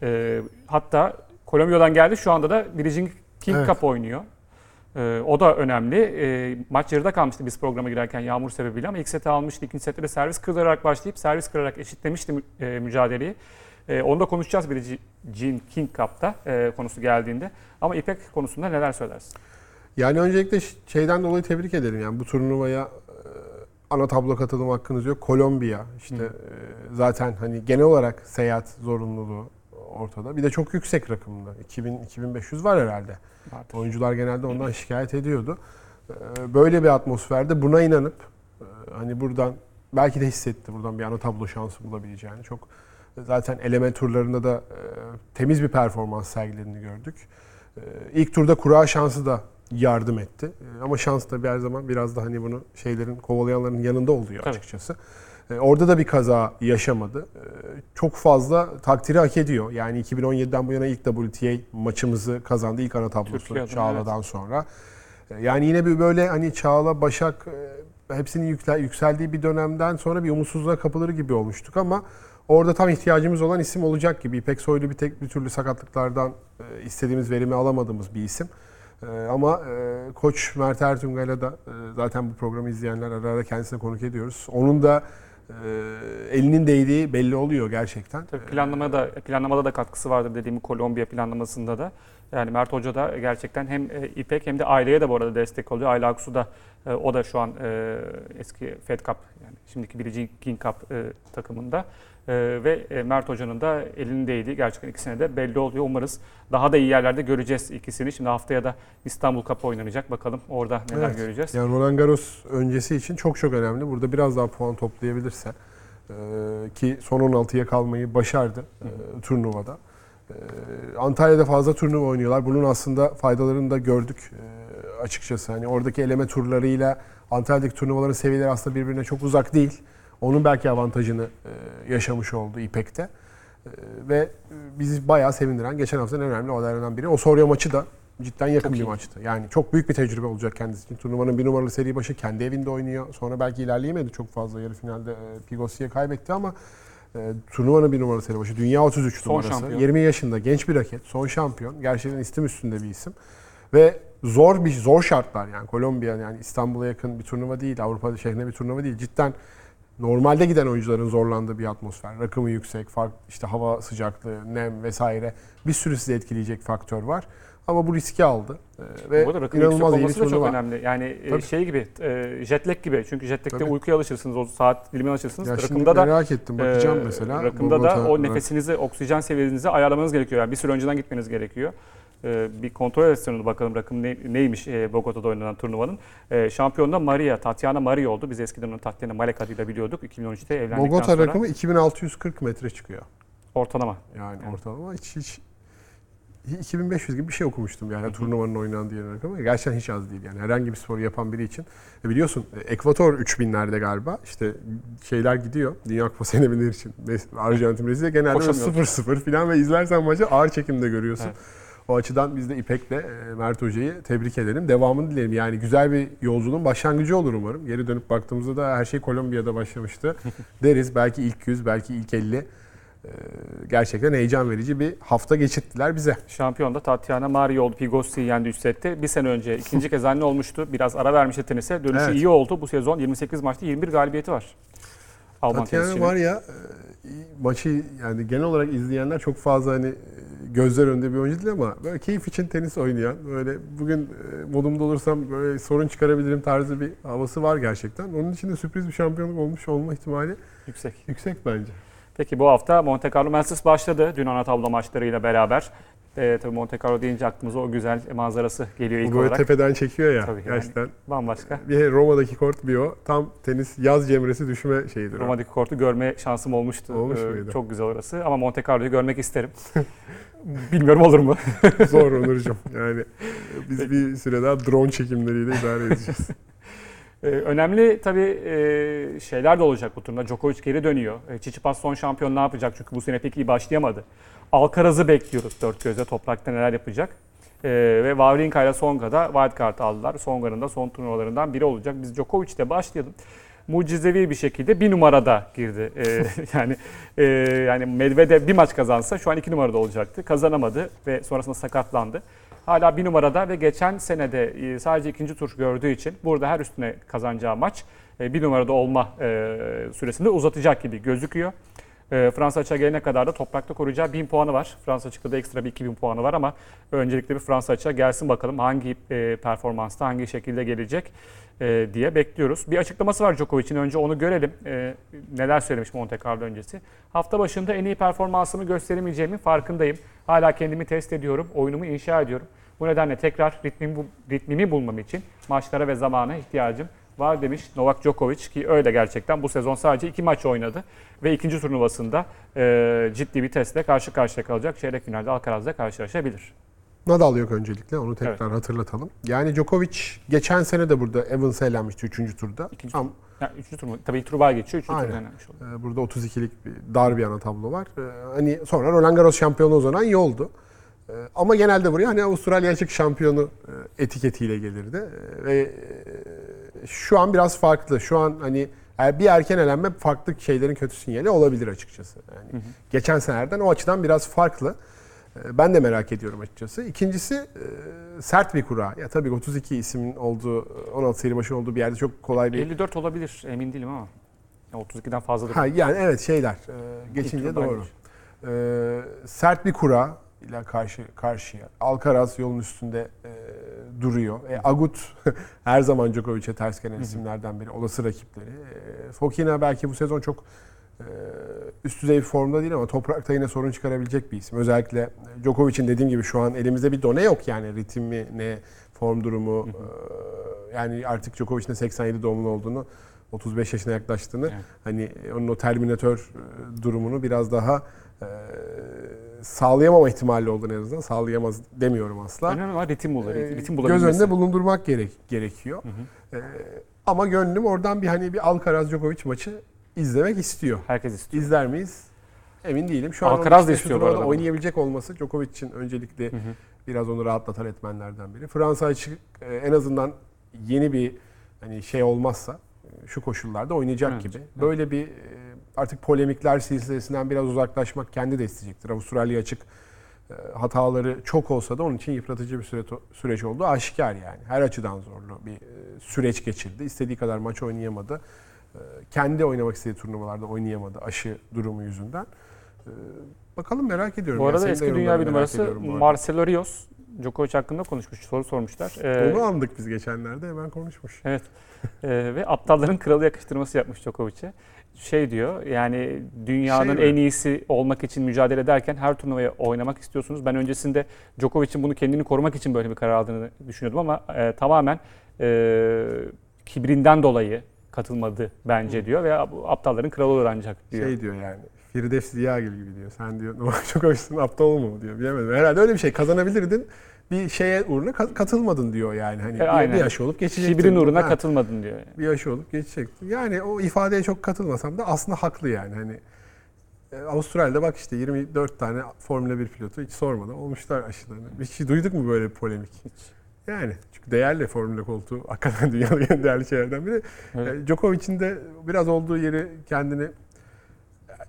E, hatta Kolombiya'dan geldi. Şu anda da Billie King Evet. Cup oynuyor. E, o da önemli. E, maç yarıda kalmıştı biz programa girerken yağmur sebebiyle ama ilk seti almıştı. İkinci sette de servis kırarak başlayıp servis kırarak eşitlemişti mü- e, mücadeleyi. E, onu da konuşacağız Billie Jean King Cup'ta e, konusu geldiğinde. Ama İpek konusunda neler söylersin? Yani öncelikle şeyden dolayı tebrik ederim. Yani bu turnuvaya e, ana tablo katılım hakkınız yok. Kolombiya işte Hı. e, zaten hani genel olarak seyahat zorunluluğu ortada. Bir de çok yüksek rakımda. 2000 2500 var herhalde. Vardır. Oyuncular genelde ondan şikayet ediyordu. E, Böyle bir atmosferde buna inanıp e, hani buradan belki de hissetti buradan bir ana tablo şansı bulabileceğini. Çok zaten eleme turlarında da e, temiz bir performans sergilediğini gördük. E, İlk turda kura şansı da yardım etti. E, Ama şans tabii her zaman biraz da hani bunu şeylerin kovalayanların yanında oluyor açıkçası. E, Orada da bir kaza yaşamadı. E, Çok fazla takdiri hak ediyor. Yani 2017'den bu yana ilk WTA maçımızı kazandı. ilk ana tablosu Çağla'dan sonra. E, Yani yine bir böyle hani Çağla, Başak e, hepsinin yüksel, yükseldiği bir dönemden sonra bir umutsuzluğa kapılır gibi olmuştuk ama orada tam ihtiyacımız olan isim olacak gibi. İpek Soylu bir tek bir türlü sakatlıklardan e, istediğimiz verimi alamadığımız bir isim. E, ama e, koç Mert Ertungal'a da e, zaten bu programı izleyenler ara ara kendisine konuk ediyoruz. Onun da e, elinin değdiği belli oluyor gerçekten. Tabii planlamada planlamada da katkısı vardır dediğim Kolombiya planlamasında da. Yani Mert Hoca da gerçekten hem e, İpek hem de aileye de bu arada destek oluyor. Ayla Aksu da e, o da şu an e, eski Fed Cup yani şimdiki Billie Jean Cup takımında. Ve Mert Hoca'nın da elinin değdiği gerçekten ikisine de belli oluyor. Umarız daha da iyi yerlerde göreceğiz ikisini. Şimdi haftaya da İstanbul Cup oynanacak. Bakalım orada neler Evet. göreceğiz. Yani Roland Garros öncesi için çok çok önemli. Burada biraz daha puan toplayabilirse ki son 16'ya kalmayı başardı e, turnuvada. E, Antalya'da fazla turnuva oynuyorlar. Bunun aslında faydalarını da gördük e, açıkçası. Hani oradaki eleme turlarıyla Antalya'daki turnuvaların seviyeleri aslında birbirine çok uzak değil. Onun belki avantajını e, yaşamış oldu İpek'te. E, ve bizi bayağı sevindiren geçen haftanın en önemli olaylarından biri. O Sorya maçı da cidden yakın Çok bir iyi. maçtı. Yani çok büyük bir tecrübe olacak kendisi için. Turnuvanın bir numaralı seri başı kendi evinde oynuyor. Sonra belki ilerleyemedi çok fazla. Yarı finalde e, Pigossy'ye kaybetti ama e, turnuvanın bir numaralı seri başı. Dünya 33 Son numarası. şampiyon. 20 yaşında genç bir raket. Son şampiyon. Gerçekten istim üstünde bir isim. Ve zor bir zor şartlar yani Kolombiya yani İstanbul'a yakın bir turnuva değil. Avrupa şehrine bir turnuva değil. Cidden normalde giden oyuncuların zorlandığı bir atmosfer. Rakımı yüksek, fark, işte hava sıcaklığı, nem vesaire bir sürü sizi etkileyecek faktör var. Ama bu riski aldı. Ee, ve Bu arada rakım inanılmaz iyi bir olması da çok turnuva. önemli. Yani e, Tabii. şey gibi, e, jet lag gibi. Çünkü jet lag'te Tabii. uykuya alışırsınız, o saat dilimine alışırsınız. Ya rakımda da merak ettim bakacağım e, mesela. Rakımda da Bogota- o nefesinizi, oksijen seviyenizi ayarlamanız gerekiyor. Yani bir süre önceden gitmeniz gerekiyor. E, bir kontrol etseniz bakalım rakım ne- neymiş e, Bogota'da oynanan turnuvanın. E, şampiyon da Maria, Tatiana Maria oldu. Biz eskiden onu Tatiana Malek adıyla biliyorduk. 2013'te evlendikten Bogota sonra rakamı 2640 metre çıkıyor. ortalama. Yani Evet. ortalama hiç hiç 2500 gibi bir şey okumuştum yani turnuvanın oynandığı yer rakamı. Gerçekten hiç az değil yani herhangi bir sporu yapan biri için. E biliyorsun e, Ekvator 3000'lerde galiba işte şeyler gidiyor Dünya Kupası (laughs) yenebilir için. Arjantin Brezilya genelde böyle Koşamıyor. 0-0 falan ve izlersen maçı ağır çekimde görüyorsun. Evet. O açıdan biz de İpek'le e, Mert Hoca'yı tebrik edelim. Devamını dilerim. Yani güzel bir yolculuğun başlangıcı olur umarım. Geri dönüp baktığımızda da her şey Kolombiya'da başlamıştı. (laughs) Deriz belki ilk 100, belki ilk 50. E, gerçekten heyecan verici bir hafta geçirttiler bize. Şampiyon da Tatiana Maria oldu. Pigossi'yi yendi 3 sette. Bir sene önce ikinci kez anne olmuştu. Biraz ara vermişti tenise. Dönüşü Evet. iyi oldu. Bu sezon 28 maçta 21 galibiyeti var. Alman Tatiana var ya e, maçı yani genel olarak izleyenler çok fazla hani e, gözler önünde bir oyuncu değil ama böyle keyif için tenis oynayan böyle bugün e, modumda olursam böyle sorun çıkarabilirim tarzı bir havası var gerçekten. Onun için de sürpriz bir şampiyonluk olmuş olma ihtimali Yüksek. yüksek bence. Peki bu hafta Monte Carlo Masters başladı. Dün ana tablo maçlarıyla beraber. E, tabii Monte Carlo deyince aklımıza o güzel manzarası geliyor ilk Bu böyle olarak. tepeden çekiyor ya Tabii yani. gerçekten. Bambaşka. Bir Roma'daki kort bir o. Tam tenis yaz cemresi düşme şeyidir. o. Roma'daki kortu görme şansım olmuştu. Olmuş Ee, muydu? Çok güzel orası. Ama Monte Carlo'yu görmek isterim. (laughs) Bilmiyorum olur mu? (laughs) Zor Onurcuğum. Yani (laughs) biz bir süre daha drone çekimleriyle idare edeceğiz. Ee, önemli tabii e, şeyler de olacak bu turnuva. Djokovic geri dönüyor. E, Tsitsipas son şampiyon ne yapacak? Çünkü bu sene pek iyi başlayamadı. Alcaraz'ı bekliyoruz dört gözle. Toprakta neler yapacak? E, ve Wawrinka ile Songa da wildcard aldılar. Songa'nın da son turnuvalarından biri olacak. Biz Djokovic'le başlayalım. Mucizevi bir şekilde bir numarada girdi. E, (laughs) yani e, yani Medvedev bir maç kazansa şu an iki numarada olacaktı. Kazanamadı ve sonrasında sakatlandı. Hala bir numarada ve geçen senede e, sadece ikinci tur gördüğü için burada her üstüne kazanacağı maç e, bir numarada olma e, süresinde uzatacak gibi gözüküyor. E, Fransa açığa gelene kadar da toprakta koruyacağı 1000 puanı var. Fransa açıkta da ekstra bir 2000 puanı var ama öncelikle bir Fransa açığa gelsin bakalım hangi e, performansta hangi şekilde gelecek e, diye bekliyoruz. Bir açıklaması var Djokovic'in önce onu görelim. E, neler söylemiş Monte Carlo öncesi. Hafta başında en iyi performansımı gösteremeyeceğimin farkındayım. Hala kendimi test ediyorum, oyunumu inşa ediyorum. Bu nedenle tekrar ritmimi, ritmimi bulmam için maçlara ve zamana ihtiyacım var demiş Novak Djokovic ki öyle gerçekten bu sezon sadece iki maç oynadı ve ikinci turnuvasında e, ciddi bir testle karşı karşıya kalacak. Çeyrek finalde Alcaraz'la karşılaşabilir. Nadal yok öncelikle onu tekrar hatırlatalım. Yani Djokovic geçen sene de burada Evans'a elenmişti 3. turda. İkinci Ama Yani üçüncü tur mu? Tabii bay geçiyor. Üçüncü tur Aynen. denenmiş oluyor. e, burada 32'lik bir dar bir ana tablo var. E, Hani sonra Roland Garros şampiyonu o zaman iyi oldu. E, Ama genelde buraya hani Avustralya açık şampiyonu e, etiketiyle gelirdi. E, Ve e, Şu an biraz farklı. Şu an hani bir erken elenme farklı şeylerin kötü sinyali olabilir açıkçası. Yani geçen senelerden o açıdan biraz farklı. Ee, Ben de merak ediyorum açıkçası. İkincisi e, sert bir kura. Ya tabii 32 ismin olduğu, 16 seri başı olduğu bir yerde çok kolay bir 54 olabilir emin değilim ama. Ya 32'den fazladır. Ha yani evet şeyler e, geçince doğru. E, sert bir kura ile karşı karşıya. Alcaraz yolun üstünde e, duruyor. E, Agut (laughs) her zaman Djokovic'e ters gelen isimlerden biri. Olası rakipleri. E, Fokina belki bu sezon çok e, üst düzey bir formda değil ama toprakta yine sorun çıkarabilecek bir isim. Özellikle Djokovic'in dediğim gibi şu an elimizde bir done yok yani ritim mi ne form durumu. e, yani artık Djokovic'in de 87 doğumlu olduğunu 35 yaşına yaklaştığını Evet. hani onun o terminatör e, durumunu biraz daha e, sağlayamama ihtimali olduğunu en azından sağlayamaz demiyorum asla. Önemli olan ritim bulur. Ee, ritim göz bulabilmesi. önünde bulundurmak gerek gerekiyor. Ee, ama gönlüm oradan bir hani bir Alcaraz Djokovic maçı izlemek istiyor. Herkes istiyor. İzler miyiz? Emin değilim. Şu an Alcaraz onun da istiyor bu arada. oynayabilecek olması Djokovic için öncelikli Hı hı. biraz onu rahatlatan etmenlerden biri. Fransa açık e, en azından yeni bir hani şey olmazsa e, şu koşullarda oynayacak Evet, gibi. evet. Böyle bir e, artık polemikler silsilesinden biraz uzaklaşmak kendi de isteyecektir. Avustralya açık e, hataları çok olsa da onun için yıpratıcı bir süre, süreç oldu. Aşikar yani. Her açıdan zorlu bir e, süreç geçirdi. İstediği kadar maç oynayamadı. Kendi oynamak istediği turnuvalarda oynayamadı aşı durumu yüzünden. Bakalım merak ediyorum. Bu arada de eski dünya bir numarası. Marcelo Rios. Djokovic hakkında konuşmuş, soru sormuşlar. Ee, Onu andık biz geçenlerde hemen konuşmuş. Evet. Ee, ve aptalların kralı yakıştırması yapmış Djokovic'e. Şey diyor yani dünyanın Şey mi? en iyisi olmak için mücadele ederken her turnuvaya oynamak istiyorsunuz. Ben öncesinde Djokovic'in bunu kendini korumak için böyle bir karar aldığını düşünüyordum ama e, tamamen e, kibrinden dolayı katılmadı bence diyor ve aptalların kralı olur ancak diyor. Şey diyor yani. Firdevs Ziyagil gibi diyor. Sen diyor Novak (laughs) Djokovic'in aptal olma diyor. Bilemedim. Herhalde öyle bir şey kazanabilirdin. Bir şeye uğruna ka- katılmadın diyor yani. Hani E, bir, aynen. bir yaş olup geçecektin. Kibrin uğruna Ha, katılmadın diyor. Bir yaş olup geçecektin. Yani o ifadeye çok katılmasam da aslında haklı yani. Hani e, Avustralya'da bak işte 24 tane Formula 1 pilotu hiç sormadan olmuşlar aşılarını. Hiç duyduk mu böyle bir polemik? Hiç. Yani çünkü değerli Formula koltuğu hakikaten (laughs) dünyanın en değerli şeylerden biri. Öyle. E, Djokovic'in de biraz olduğu yeri kendini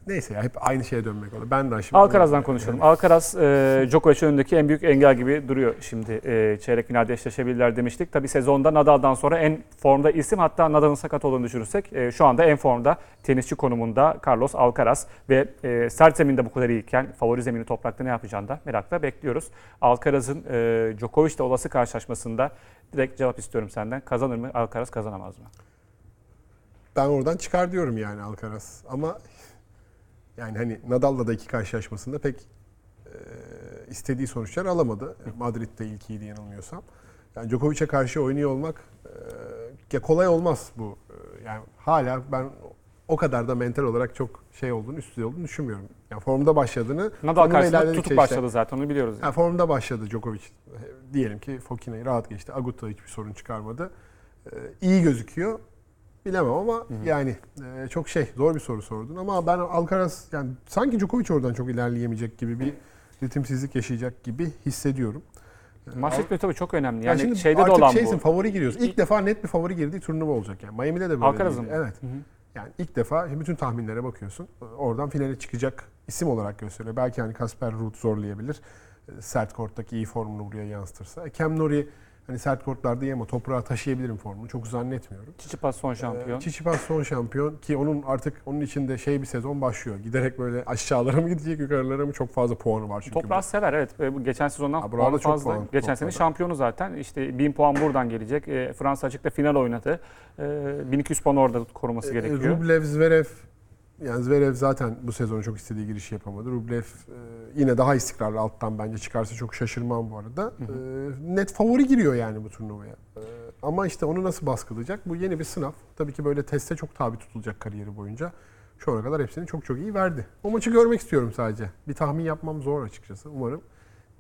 neyse ya hep aynı şeye dönmek olur. Ben de aşım. Alcaraz'dan konuşalım. Alcaraz, e, Djokovic'in önündeki en büyük engel gibi duruyor şimdi. E, çeyrek finalde eşleşebilirler demiştik. Tabi sezonda Nadal'dan sonra en formda isim hatta Nadal'ın sakat olduğunu düşünürsek e, şu anda en formda tenisçi konumunda Carlos Alcaraz ve e, sert zeminde bu kadar iyiyken favori zemini toprakta ne yapacağını da merakla bekliyoruz. Alcaraz'ın e, Djokovic'le olası karşılaşmasında direkt cevap istiyorum senden. Kazanır mı? Alcaraz kazanamaz mı? Ben oradan çıkar diyorum yani Alcaraz. Ama yani hani Nadal'la da iki karşılaşmasında pek e, istediği sonuçlar alamadı. Madrid'de ilk iyiydi yanılmıyorsam. Yani Djokovic'e karşı oynuyor olmak e, kolay olmaz bu. Yani hala ben o kadar da mental olarak çok şey olduğunu, üst düzey olduğunu düşünmüyorum. Yani formda başladığını Nadal karşısında tutup işte- başladı zaten onu biliyoruz. yani. yani formda başladı Djokovic. Diyelim ki Fokina'yı rahat geçti. Agut'ta hiçbir sorun çıkarmadı. Ee, iyi gözüküyor. Bilemem ama yani e, çok şey zor bir soru sordun ama ben Alcaraz yani sanki Djokovic oradan çok ilerleyemeyecek gibi bir ritimsizlik yaşayacak gibi hissediyorum. Maç Al- ritmi tabii çok önemli. Yani Yani şeyde de olan şeysin bu. favori giriyorsun. İlk defa net bir favori girdiği turnuva olacak yani. Miami'de de böyle Alcaraz'ın? Evet. Hı hı. Yani ilk defa şimdi bütün tahminlere bakıyorsun. Oradan finale çıkacak isim olarak gösteriyor. Belki hani Kasper Ruud zorlayabilir. E, Sert korttaki iyi formunu buraya yansıtırsa. E, Cam Nori hani sert kortlarda ama toprağa taşıyabilirim formunu. Çok zannetmiyorum. Tsitsipas son şampiyon. Ee, Tsitsipas son şampiyon ki onun artık onun içinde şey bir sezon başlıyor. Giderek böyle aşağılara mı gidecek yukarılara mı çok fazla puanı var çünkü. Toprağı sever evet. Bu Geçen sezondan Ha, puanı çok fazla. puan Geçen sene şampiyonu zaten. İşte 1000 puan buradan gelecek. E, Fransa açıkta final oynadı. E, 1200 puan orada koruması E, gerekiyor. Rublev, Zverev yani Zverev zaten bu sezonu çok istediği girişi yapamadı. Rublev e, yine daha istikrarlı alttan bence çıkarsa çok şaşırmam bu arada. E, net favori giriyor yani bu turnuvaya. E, ama işte onu nasıl baskılayacak? Bu yeni bir sınav. Tabii ki böyle teste çok tabi tutulacak kariyeri boyunca. Şu ana kadar hepsini çok çok iyi verdi. O maçı görmek istiyorum sadece. Bir tahmin yapmam zor açıkçası. Umarım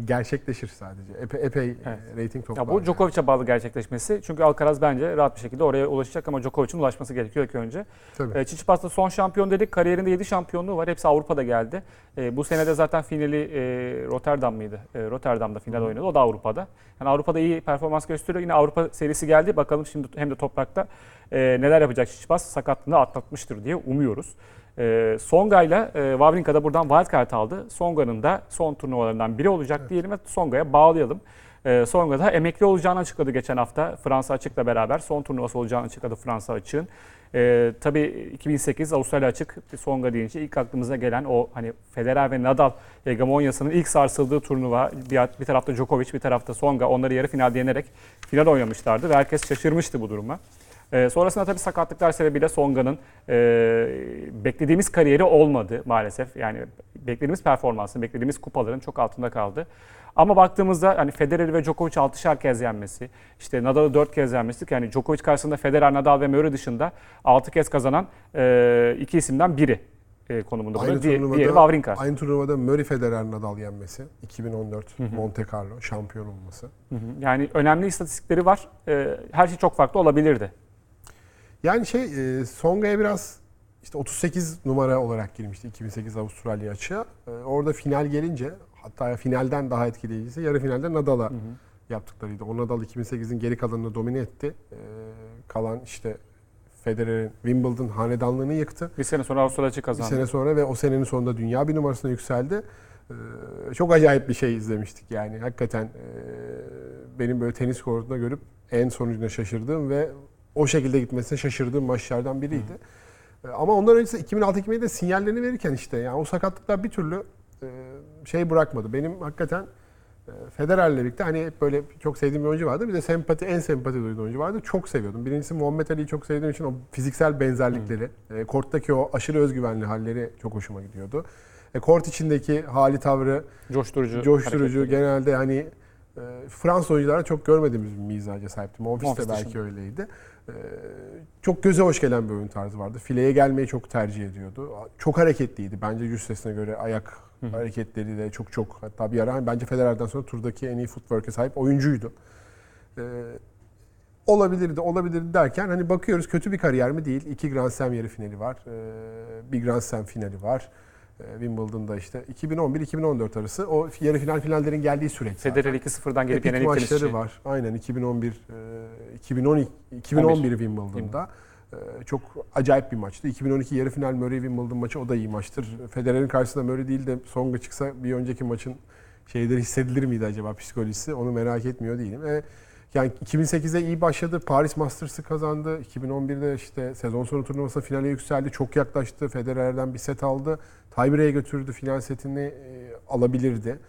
gerçekleşir sadece. Epey, epey e, Evet. rating toplar. Ya bu. Djokovic'e bağlı gerçekleşmesi. Çünkü Alcaraz bence rahat bir şekilde oraya ulaşacak ama Djokovic'in ulaşması gerekiyor ilk önce. Tabii. E, Tsitsipas da son şampiyon dedik. Kariyerinde 7 şampiyonluğu var. Hepsi Avrupa'da geldi. E, bu sene de zaten finali e, Rotterdam mıydı? E, Rotterdam'da final oynadı. O da Avrupa'da. Yani Avrupa'da iyi performans gösteriyor. Yine Avrupa serisi geldi. Bakalım şimdi hem de toprakta e, neler yapacak Tsitsipas sakatlığını atlatmıştır diye umuyoruz. E, Songa ile e, Wawrinka da buradan wildcard aldı. Songa'nın da son turnuvalarından biri olacak diyelim ve Songa'ya bağlayalım. E, Songa da emekli olacağını açıkladı geçen hafta. Fransa Açık'la beraber son turnuvası olacağını açıkladı Fransa Açık'ın. E, tabii 2008 Avustralya Açık Songa deyince ilk aklımıza gelen o hani Federer ve Nadal hegemonyasının ilk sarsıldığı turnuva. Bir, bir tarafta Djokovic, bir tarafta Songa. Onları yarı finalde yenerek final oynamışlardı ve herkes şaşırmıştı bu duruma. Ee, sonrasında tabii sakatlıklar sebebiyle Songa'nın e, beklediğimiz kariyeri olmadı maalesef. Yani beklediğimiz performansın, beklediğimiz kupaların çok altında kaldı. Ama baktığımızda hani Federer ve Djokovic 6'şar kez yenmesi, işte Nadal'ı 4 kez yenmesi. Yani Djokovic karşısında Federer, Nadal ve Murray dışında 6 kez kazanan e, iki isimden biri e, konumunda. Aynı diğeri turnuvada, Wawrinka. aynı turnuvada Murray Federer Nadal yenmesi. 2014 Monte Carlo şampiyon olması. Hı hı. Yani önemli istatistikleri var. E, her şey çok farklı olabilirdi. Yani şey e, Songa'ya biraz işte 38 numara olarak girmişti 2008 Avustralya açığa. E, orada final gelince hatta finalden daha etkileyicisi yarı finalde Nadal'a yaptıklarıydı. O Nadal 2008'in geri kalanını domine etti. E, kalan işte Federer'in Wimbledon hanedanlığını yıktı. Bir sene sonra Avustralya Bir kazandı. sene sonra ve o senenin sonunda dünya bir numarasına yükseldi. Ee, çok acayip bir şey izlemiştik yani. Hakikaten e, benim böyle tenis kortunda görüp en sonucuna şaşırdığım ve o şekilde gitmesine şaşırdığım maçlardan biriydi. Ee, Ama ondan öncesi 2006-2007'de sinyallerini verirken işte yani o sakatlıklar bir türlü e, şey bırakmadı. Benim hakikaten e, Federer'le birlikte hani hep böyle çok sevdiğim bir oyuncu vardı. Bir de sempati, en sempati duyduğum oyuncu vardı. Çok seviyordum. Birincisi Muhammed Ali'yi çok sevdiğim için o fiziksel benzerlikleri, e, korttaki o aşırı özgüvenli halleri çok hoşuma gidiyordu. E, kort içindeki hali tavrı, Coşturucu. coşturucu, hareketleri. genelde hani e, Fransız oyunculara çok görmediğimiz bir mizaca sahipti. Monfils de belki öyleydi. E, çok göze hoş gelen bir oyun tarzı vardı. Fileye gelmeyi çok tercih ediyordu. Çok hareketliydi. Bence cüssesine göre ayak hareketleri de çok çok hatta bir ara bence Federer'den sonra turdaki en iyi footwork'e sahip oyuncuydu. E, olabilirdi, olabilirdi derken hani bakıyoruz kötü bir kariyer mi değil. İki Grand Slam yarı finali var. Bir Grand Slam finali var. E, Wimbledon'da işte 2011-2014 arası o yarı final finallerin geldiği süreç. Federer 2-0'dan gelip yenen ilk maçları var. Aynen 2011 e, 2012 2011 Wimbledon'da e, çok acayip bir maçtı. 2012 yarı final Murray Wimbledon maçı o da iyi maçtır. Federer'in karşısında Murray değil de Songa çıksa bir önceki maçın şeyleri hissedilir miydi acaba psikolojisi? Onu merak etmiyor değilim. E, yani 2008'de iyi başladı. Paris Masters'ı kazandı. 2011'de işte sezon sonu turnuvasında finale yükseldi. Çok yaklaştı. Federer'den bir set aldı. Tiebreak'e götürdü. Final setini e, alabilirdi.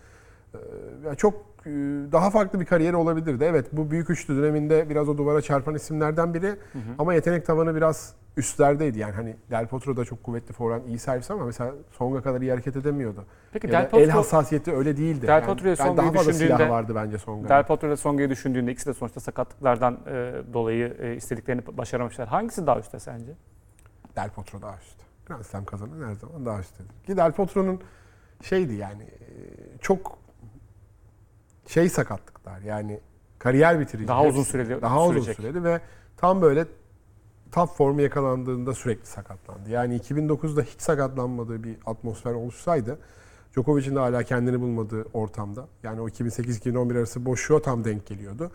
Ee, yani çok e, daha farklı bir kariyer olabilirdi. Evet bu büyük üçlü döneminde biraz o duvara çarpan isimlerden biri ama yetenek tavanı biraz üstlerdeydi. Yani hani Del Potro da çok kuvvetli forehand iyi servis ama mesela Songa kadar iyi hareket edemiyordu. Peki Ya Del Potro, el hassasiyeti öyle değildi. Del Potro ile yani Songa'yı daha fazla vardı bence Songa'nın. Del Potro ile Songa'yı düşündüğünde ikisi de sonuçta sakatlıklardan e, dolayı e, istediklerini başaramamışlar. Hangisi daha üstte sence? Del Potro daha üstte. Grand Slam kazanan her zaman daha üsttedir. Ki Del Potro'nun şeydi yani e, çok şey sakatlıklar yani kariyer bitirici. Daha uzun süreli Daha uzun sürecek. süreli ve tam böyle top formu yakalandığında sürekli sakatlandı. Yani 2009'da hiç sakatlanmadığı bir atmosfer oluşsaydı Djokovic'in de hala kendini bulmadığı ortamda. Yani o 2008-2011 arası boşluğa tam denk geliyordu.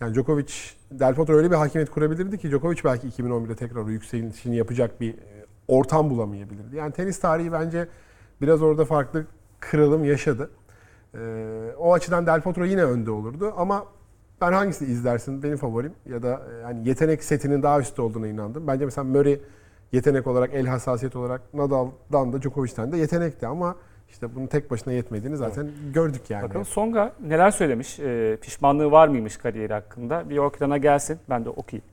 Yani Djokovic, Del Potro öyle bir hakimiyet kurabilirdi ki Djokovic belki 2011'de tekrar o yükselişini yapacak bir e, ortam bulamayabilirdi. Yani tenis tarihi bence biraz orada farklı kırılım yaşadı. Ee, o açıdan Del Potro yine önde olurdu ama ben hangisini izlersin benim favorim ya da e, hani yetenek setinin daha üstte olduğuna inandım. Bence mesela Murray yetenek olarak, el hassasiyet olarak Nadal'dan da Djokovic'ten de yetenekti ama işte bunun tek başına yetmediğini zaten gördük yani. Bakalım Songa neler söylemiş? E, pişmanlığı var mıymış kariyeri hakkında? Bir ekrana gelsin. Ben de okuyayım.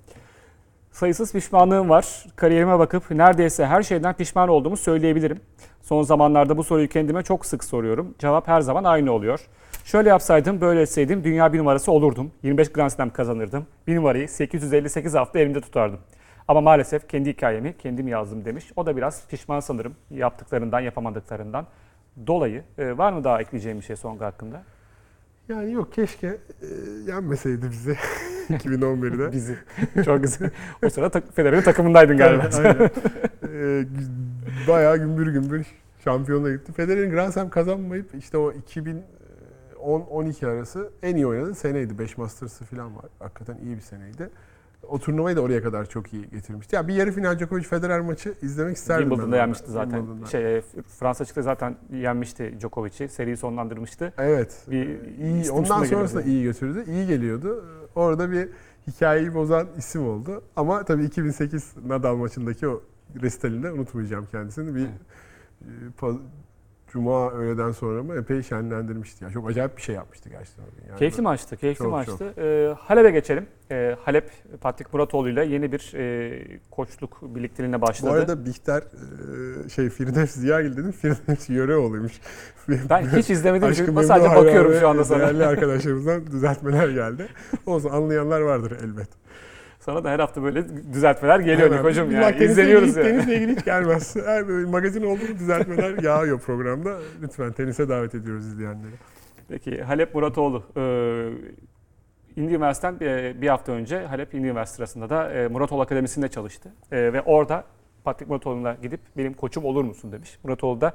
Sayısız pişmanlığım var. Kariyerime bakıp neredeyse her şeyden pişman olduğumu söyleyebilirim. Son zamanlarda bu soruyu kendime çok sık soruyorum. Cevap her zaman aynı oluyor. Şöyle yapsaydım, böyle etseydim dünya bir numarası olurdum. 25 Grand Slam kazanırdım. Bir numarayı 858 hafta elimde tutardım. Ama maalesef kendi hikayemi kendim yazdım demiş. O da biraz pişman sanırım yaptıklarından, yapamadıklarından dolayı. Ee, var mı daha ekleyeceğim bir şey Songa hakkında? Yani yok keşke e, yenmeseydi bizi (laughs) 2011'de. (laughs) Bizi. Çok güzel. O sırada tak- Federer'in takımındaydın galiba. Evet, aynen. Ee, bayağı gümbür gümbür şampiyonluğa gitti. Federer'in Grand Slam kazanmayıp işte o 2010-12 arası en iyi oynadığı seneydi. 5 Masters'ı falan var. Hakikaten iyi bir seneydi. O turnuvayı da oraya kadar çok iyi getirmişti. Ya bir yarı final Djokovic Federer maçı izlemek isterdim. Wimbledon'da yenmişti zaten. Wimbledon'da. Şey, e, Fransa açıkta zaten yenmişti Djokovic'i. Seriyi sonlandırmıştı. Evet. Bir iyi, ondan üstüne sonrası da geliyordu. iyi götürdü. İyi geliyordu. Orada bir hikayeyi bozan isim oldu. Ama tabii 2008 Nadal maçındaki o resitalinde unutmayacağım kendisini. Bir e, Cuma öğleden sonra mı epey şenlendirmişti. Ya çok acayip bir şey yapmıştı gerçekten. Yani Keyifli maçtı, keyifli Çok, maçtı. Ee, Halep'e geçelim. Ee, Halep, Patrik Muratoğlu ile yeni bir e, koçluk birlikteliğine başladı. Bu arada Bihter e, şey Firdevs Ziyagil dedim. Firdevs Yöreoğlu'ymuş. ben hiç (laughs) için Memnu sadece bakıyorum şu anda sana. Değerli arkadaşlarımızdan düzeltmeler geldi. Olsun anlayanlar vardır elbet. Sana da her hafta böyle düzeltmeler geliyor Hemen. Nikocuğum Bak, yani. tenisle İzleniyoruz ilgili, yani. Tenisle ilgili hiç gelmez. (laughs) Her magazin oldu mu düzeltmeler (laughs) yağıyor programda. Lütfen tenise davet ediyoruz izleyenleri. Peki Halep Muratoğlu. E, Indy Üniversitesi'nden bir, bir hafta önce Halep Indy Üniversitesi sırasında da e, Muratoğlu Akademisi'nde çalıştı. E, ve orada Patrik Muratoğlu'na gidip benim koçum olur musun demiş. Muratoğlu da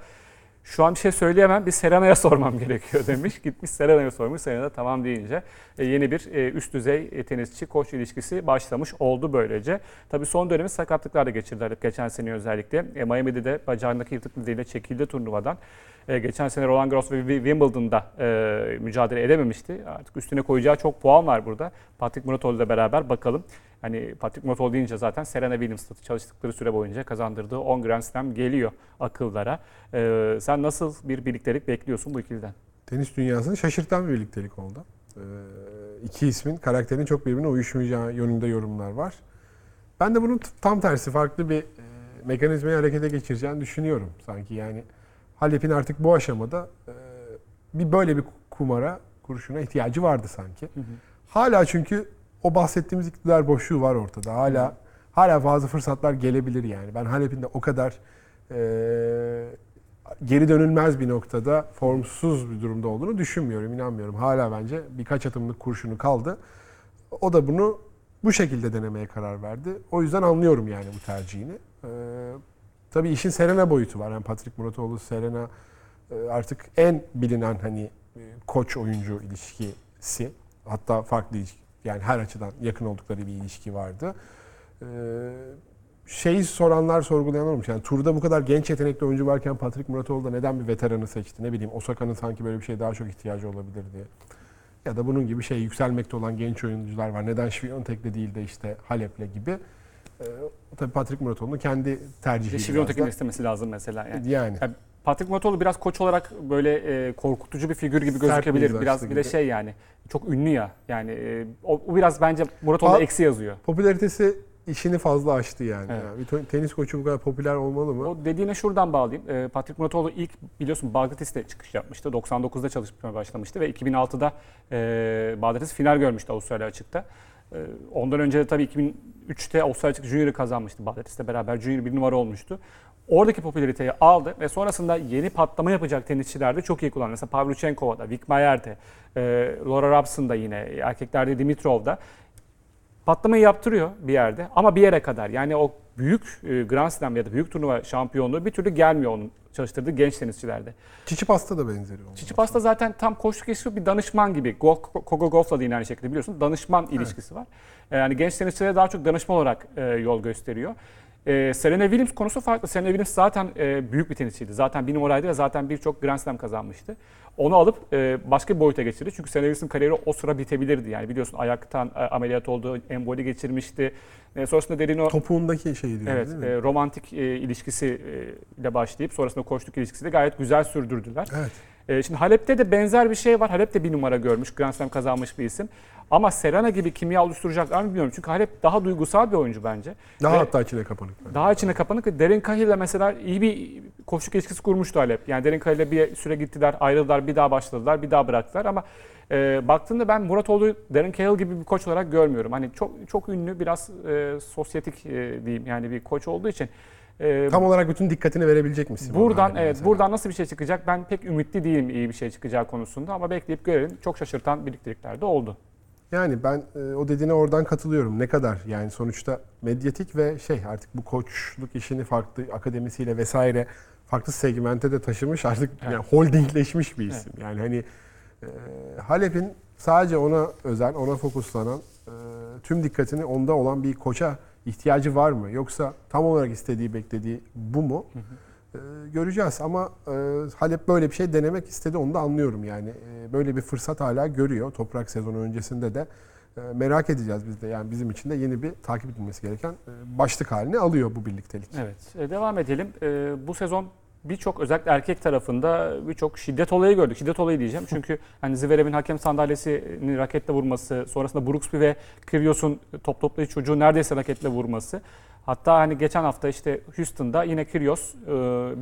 şu an bir şey söyleyemem bir Serena'ya (laughs) sormam gerekiyor demiş. Gitmiş Serena'ya sormuş. Serena tamam deyince e, yeni bir e, üst düzey e, tenisçi koç ilişkisi başlamış oldu böylece. Tabii son dönemi sakatlıklar da geçirdi Halep geçen sene özellikle. Miami'de de bacağındaki yırtık nedeniyle çekildi turnuvadan. Geçen sene Roland Garros ve Wimbledon'da mücadele edememişti. Artık üstüne koyacağı çok puan var burada. Patrick Muratoğlu ile beraber bakalım. Hani Patrick Muratoğlu deyince zaten Serena Williams'la çalıştıkları süre boyunca kazandırdığı 10 Grand Slam geliyor akıllara. E, sen nasıl bir birliktelik bekliyorsun bu ikiliden? Tenis dünyasını şaşırtan bir birliktelik oldu. Ee, iki ismin karakterinin çok birbirine uyuşmayacağı yönünde yorumlar var. Ben de bunun tam tersi farklı bir e, mekanizmayı harekete geçireceğini düşünüyorum sanki. Yani Halep'in artık bu aşamada e, bir böyle bir kumara, kurşuna ihtiyacı vardı sanki. Hala çünkü o bahsettiğimiz iktidar boşluğu var ortada. Hala hala bazı fırsatlar gelebilir yani. Ben Halep'in de o kadar e, geri dönülmez bir noktada formsuz bir durumda olduğunu düşünmüyorum, inanmıyorum. Hala bence birkaç atımlık kurşunu kaldı. O da bunu bu şekilde denemeye karar verdi. O yüzden anlıyorum yani bu tercihini. Ee, tabii işin Serena boyutu var. Yani Patrick Muratoğlu, Serena e, artık en bilinen hani e, koç oyuncu ilişkisi. Hatta farklı. Yani her açıdan yakın oldukları bir ilişki vardı. Ee, şeyi soranlar sorgulayan olmuş. Yani turda bu kadar genç yetenekli oyuncu varken Patrick Muratoğlu da neden bir veteranı seçti? Ne bileyim Osaka'nın sanki böyle bir şeye daha çok ihtiyacı olabilir diye. Ya da bunun gibi şey yükselmekte olan genç oyuncular var. Neden Şviyontek'le değil de işte Halep'le gibi. Ee, tabii Patrick Muratoğlu'nun kendi tercihi. Da. istemesi lazım mesela. Yani. Yani. Patrick Muratoğlu biraz koç olarak böyle e, korkutucu bir figür gibi gözükebilir. Biraz bir de şey yani çok ünlü ya. Yani e, o, o biraz bence Muratoğlu'da Al- eksi yazıyor. Popülaritesi işini fazla aştı yani. Evet. Yani bir tenis koçu bu kadar popüler olmalı mı? O dediğine şuradan bağlayayım. E, Patrick Muratoğlu ilk biliyorsun Bagdatis'te çıkış yapmıştı. 99'da çalışmaya başlamıştı ve 2006'da e, Bagdatis final görmüştü Avustralya açıkta. E, ondan önce de tabii 2003'te Avustralya açık Junior'ı kazanmıştı Bagdatis'le beraber. Junior bir numara olmuştu. Oradaki popülariteyi aldı ve sonrasında yeni patlama yapacak tenisçilerde çok iyi kullandı. Mesela Pavlyuchenkova'da, Vic Mayer'de, e, Laura Robson'da yine, erkeklerde Dimitrov'da patlamayı yaptırıyor bir yerde ama bir yere kadar. Yani o büyük e, Grand Slam ya da büyük turnuva şampiyonluğu bir türlü gelmiyor onun çalıştırdığı genç tenisçilerde. Çiçipas'ta da benzeri oldu. Çiçipas da zaten tam koçluk ilişkisi bir danışman gibi. Go- Kogo Golf'la da yine aynı şekilde biliyorsun. Danışman ilişkisi var. E, Yani genç tenisçilere daha çok danışman olarak e, yol gösteriyor. E, Serena Williams konusu farklı. Serena Williams zaten e, büyük bir tenisçiydi. Zaten bir numaraydı ve zaten birçok Grand Slam kazanmıştı. Onu alıp e, başka bir boyuta geçirdi. Çünkü Serena Williams'ın kariyeri o sıra bitebilirdi. Yani biliyorsun ayaktan e, ameliyat oldu, emboli geçirmişti. E, sonrasında derin o Topuğundaki şey diyor Evet, değil mi? e, romantik e, ilişkisi e, ile başlayıp sonrasında koçluk ilişkisi de gayet güzel sürdürdüler. Evet. E, şimdi Halep'te de benzer bir şey var. Halep de bir numara görmüş, Grand Slam kazanmış bir isim. Ama Serena gibi kimya oluşturacaklar mı bilmiyorum. Çünkü Halep daha duygusal bir oyuncu bence. Daha Ve hatta içine kapanık. daha içine kapanık. ve Derin Kahil'le mesela iyi bir koçluk ilişkisi kurmuştu Halep. Yani Derin Kahil'le bir süre gittiler, ayrıldılar, bir daha başladılar, bir daha bıraktılar. Ama e, baktığında ben Muratoğlu'yu Derin Cahill gibi bir koç olarak görmüyorum. Hani çok çok ünlü, biraz e, sosyetik e, diyeyim yani bir koç olduğu için E, Tam olarak bütün dikkatini verebilecek misin? Buradan evet mesela? buradan nasıl bir şey çıkacak ben pek ümitli değilim iyi bir şey çıkacağı konusunda ama bekleyip görelim. Çok şaşırtan birliktelikler de oldu. Yani ben e, o dediğine oradan katılıyorum. Ne kadar yani sonuçta medyatik ve şey artık bu koçluk işini farklı akademisiyle vesaire farklı segmente de taşımış artık Evet. yani holdingleşmiş bir isim. Yani hani e, Halep'in sadece ona özel, ona fokuslanan e, tüm dikkatini onda olan bir koça ihtiyacı var mı? Yoksa tam olarak istediği, beklediği bu mu? E, göreceğiz ama e, Halep böyle bir şey denemek istedi onu da anlıyorum yani. E, böyle bir fırsat hala görüyor toprak sezonu öncesinde de. E, merak edeceğiz biz de yani bizim için de yeni bir takip edilmesi gereken e, başlık halini alıyor bu birliktelik. Evet e, devam edelim. E, bu sezon birçok özellikle erkek tarafında birçok şiddet olayı gördük. Şiddet olayı diyeceğim çünkü (laughs) hani Zverev'in hakem sandalyesini raketle vurması, sonrasında Brooksby ve Kyrgios'un top toplayıcı çocuğu neredeyse raketle vurması. Hatta hani geçen hafta işte Houston'da yine Kyrgios e,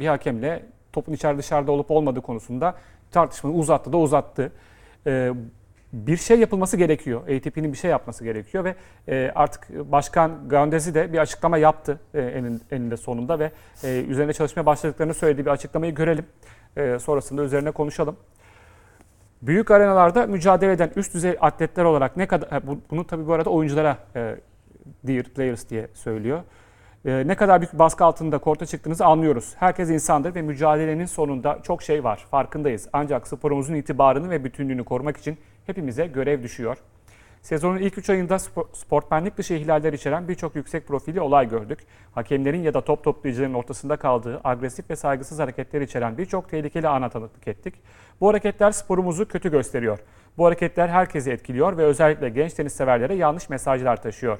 bir hakemle topun içeride dışarıda olup olmadığı konusunda tartışmayı uzattı da uzattı. Bir şey yapılması gerekiyor. ATP'nin bir şey yapması gerekiyor ve e, artık Başkan Gandezi de bir açıklama yaptı e, enin- eninde sonunda ve e, üzerine çalışmaya başladıklarını söylediği bir açıklamayı görelim. E, sonrasında üzerine konuşalım. Büyük arenalarda mücadele eden üst düzey atletler olarak ne kadar bu- bunu tabii bu arada oyunculara e, dear players diye söylüyor. E, ne kadar büyük baskı altında korta çıktığınızı anlıyoruz. Herkes insandır ve mücadelenin sonunda çok şey var. Farkındayız. Ancak sporumuzun itibarını ve bütünlüğünü korumak için hepimize görev düşüyor. Sezonun ilk 3 ayında spor, sportmenlik dışı ihlaller içeren birçok yüksek profili olay gördük. Hakemlerin ya da top toplayıcıların ortasında kaldığı agresif ve saygısız hareketler içeren birçok tehlikeli ana tanıklık ettik. Bu hareketler sporumuzu kötü gösteriyor. Bu hareketler herkesi etkiliyor ve özellikle genç tenis severlere yanlış mesajlar taşıyor.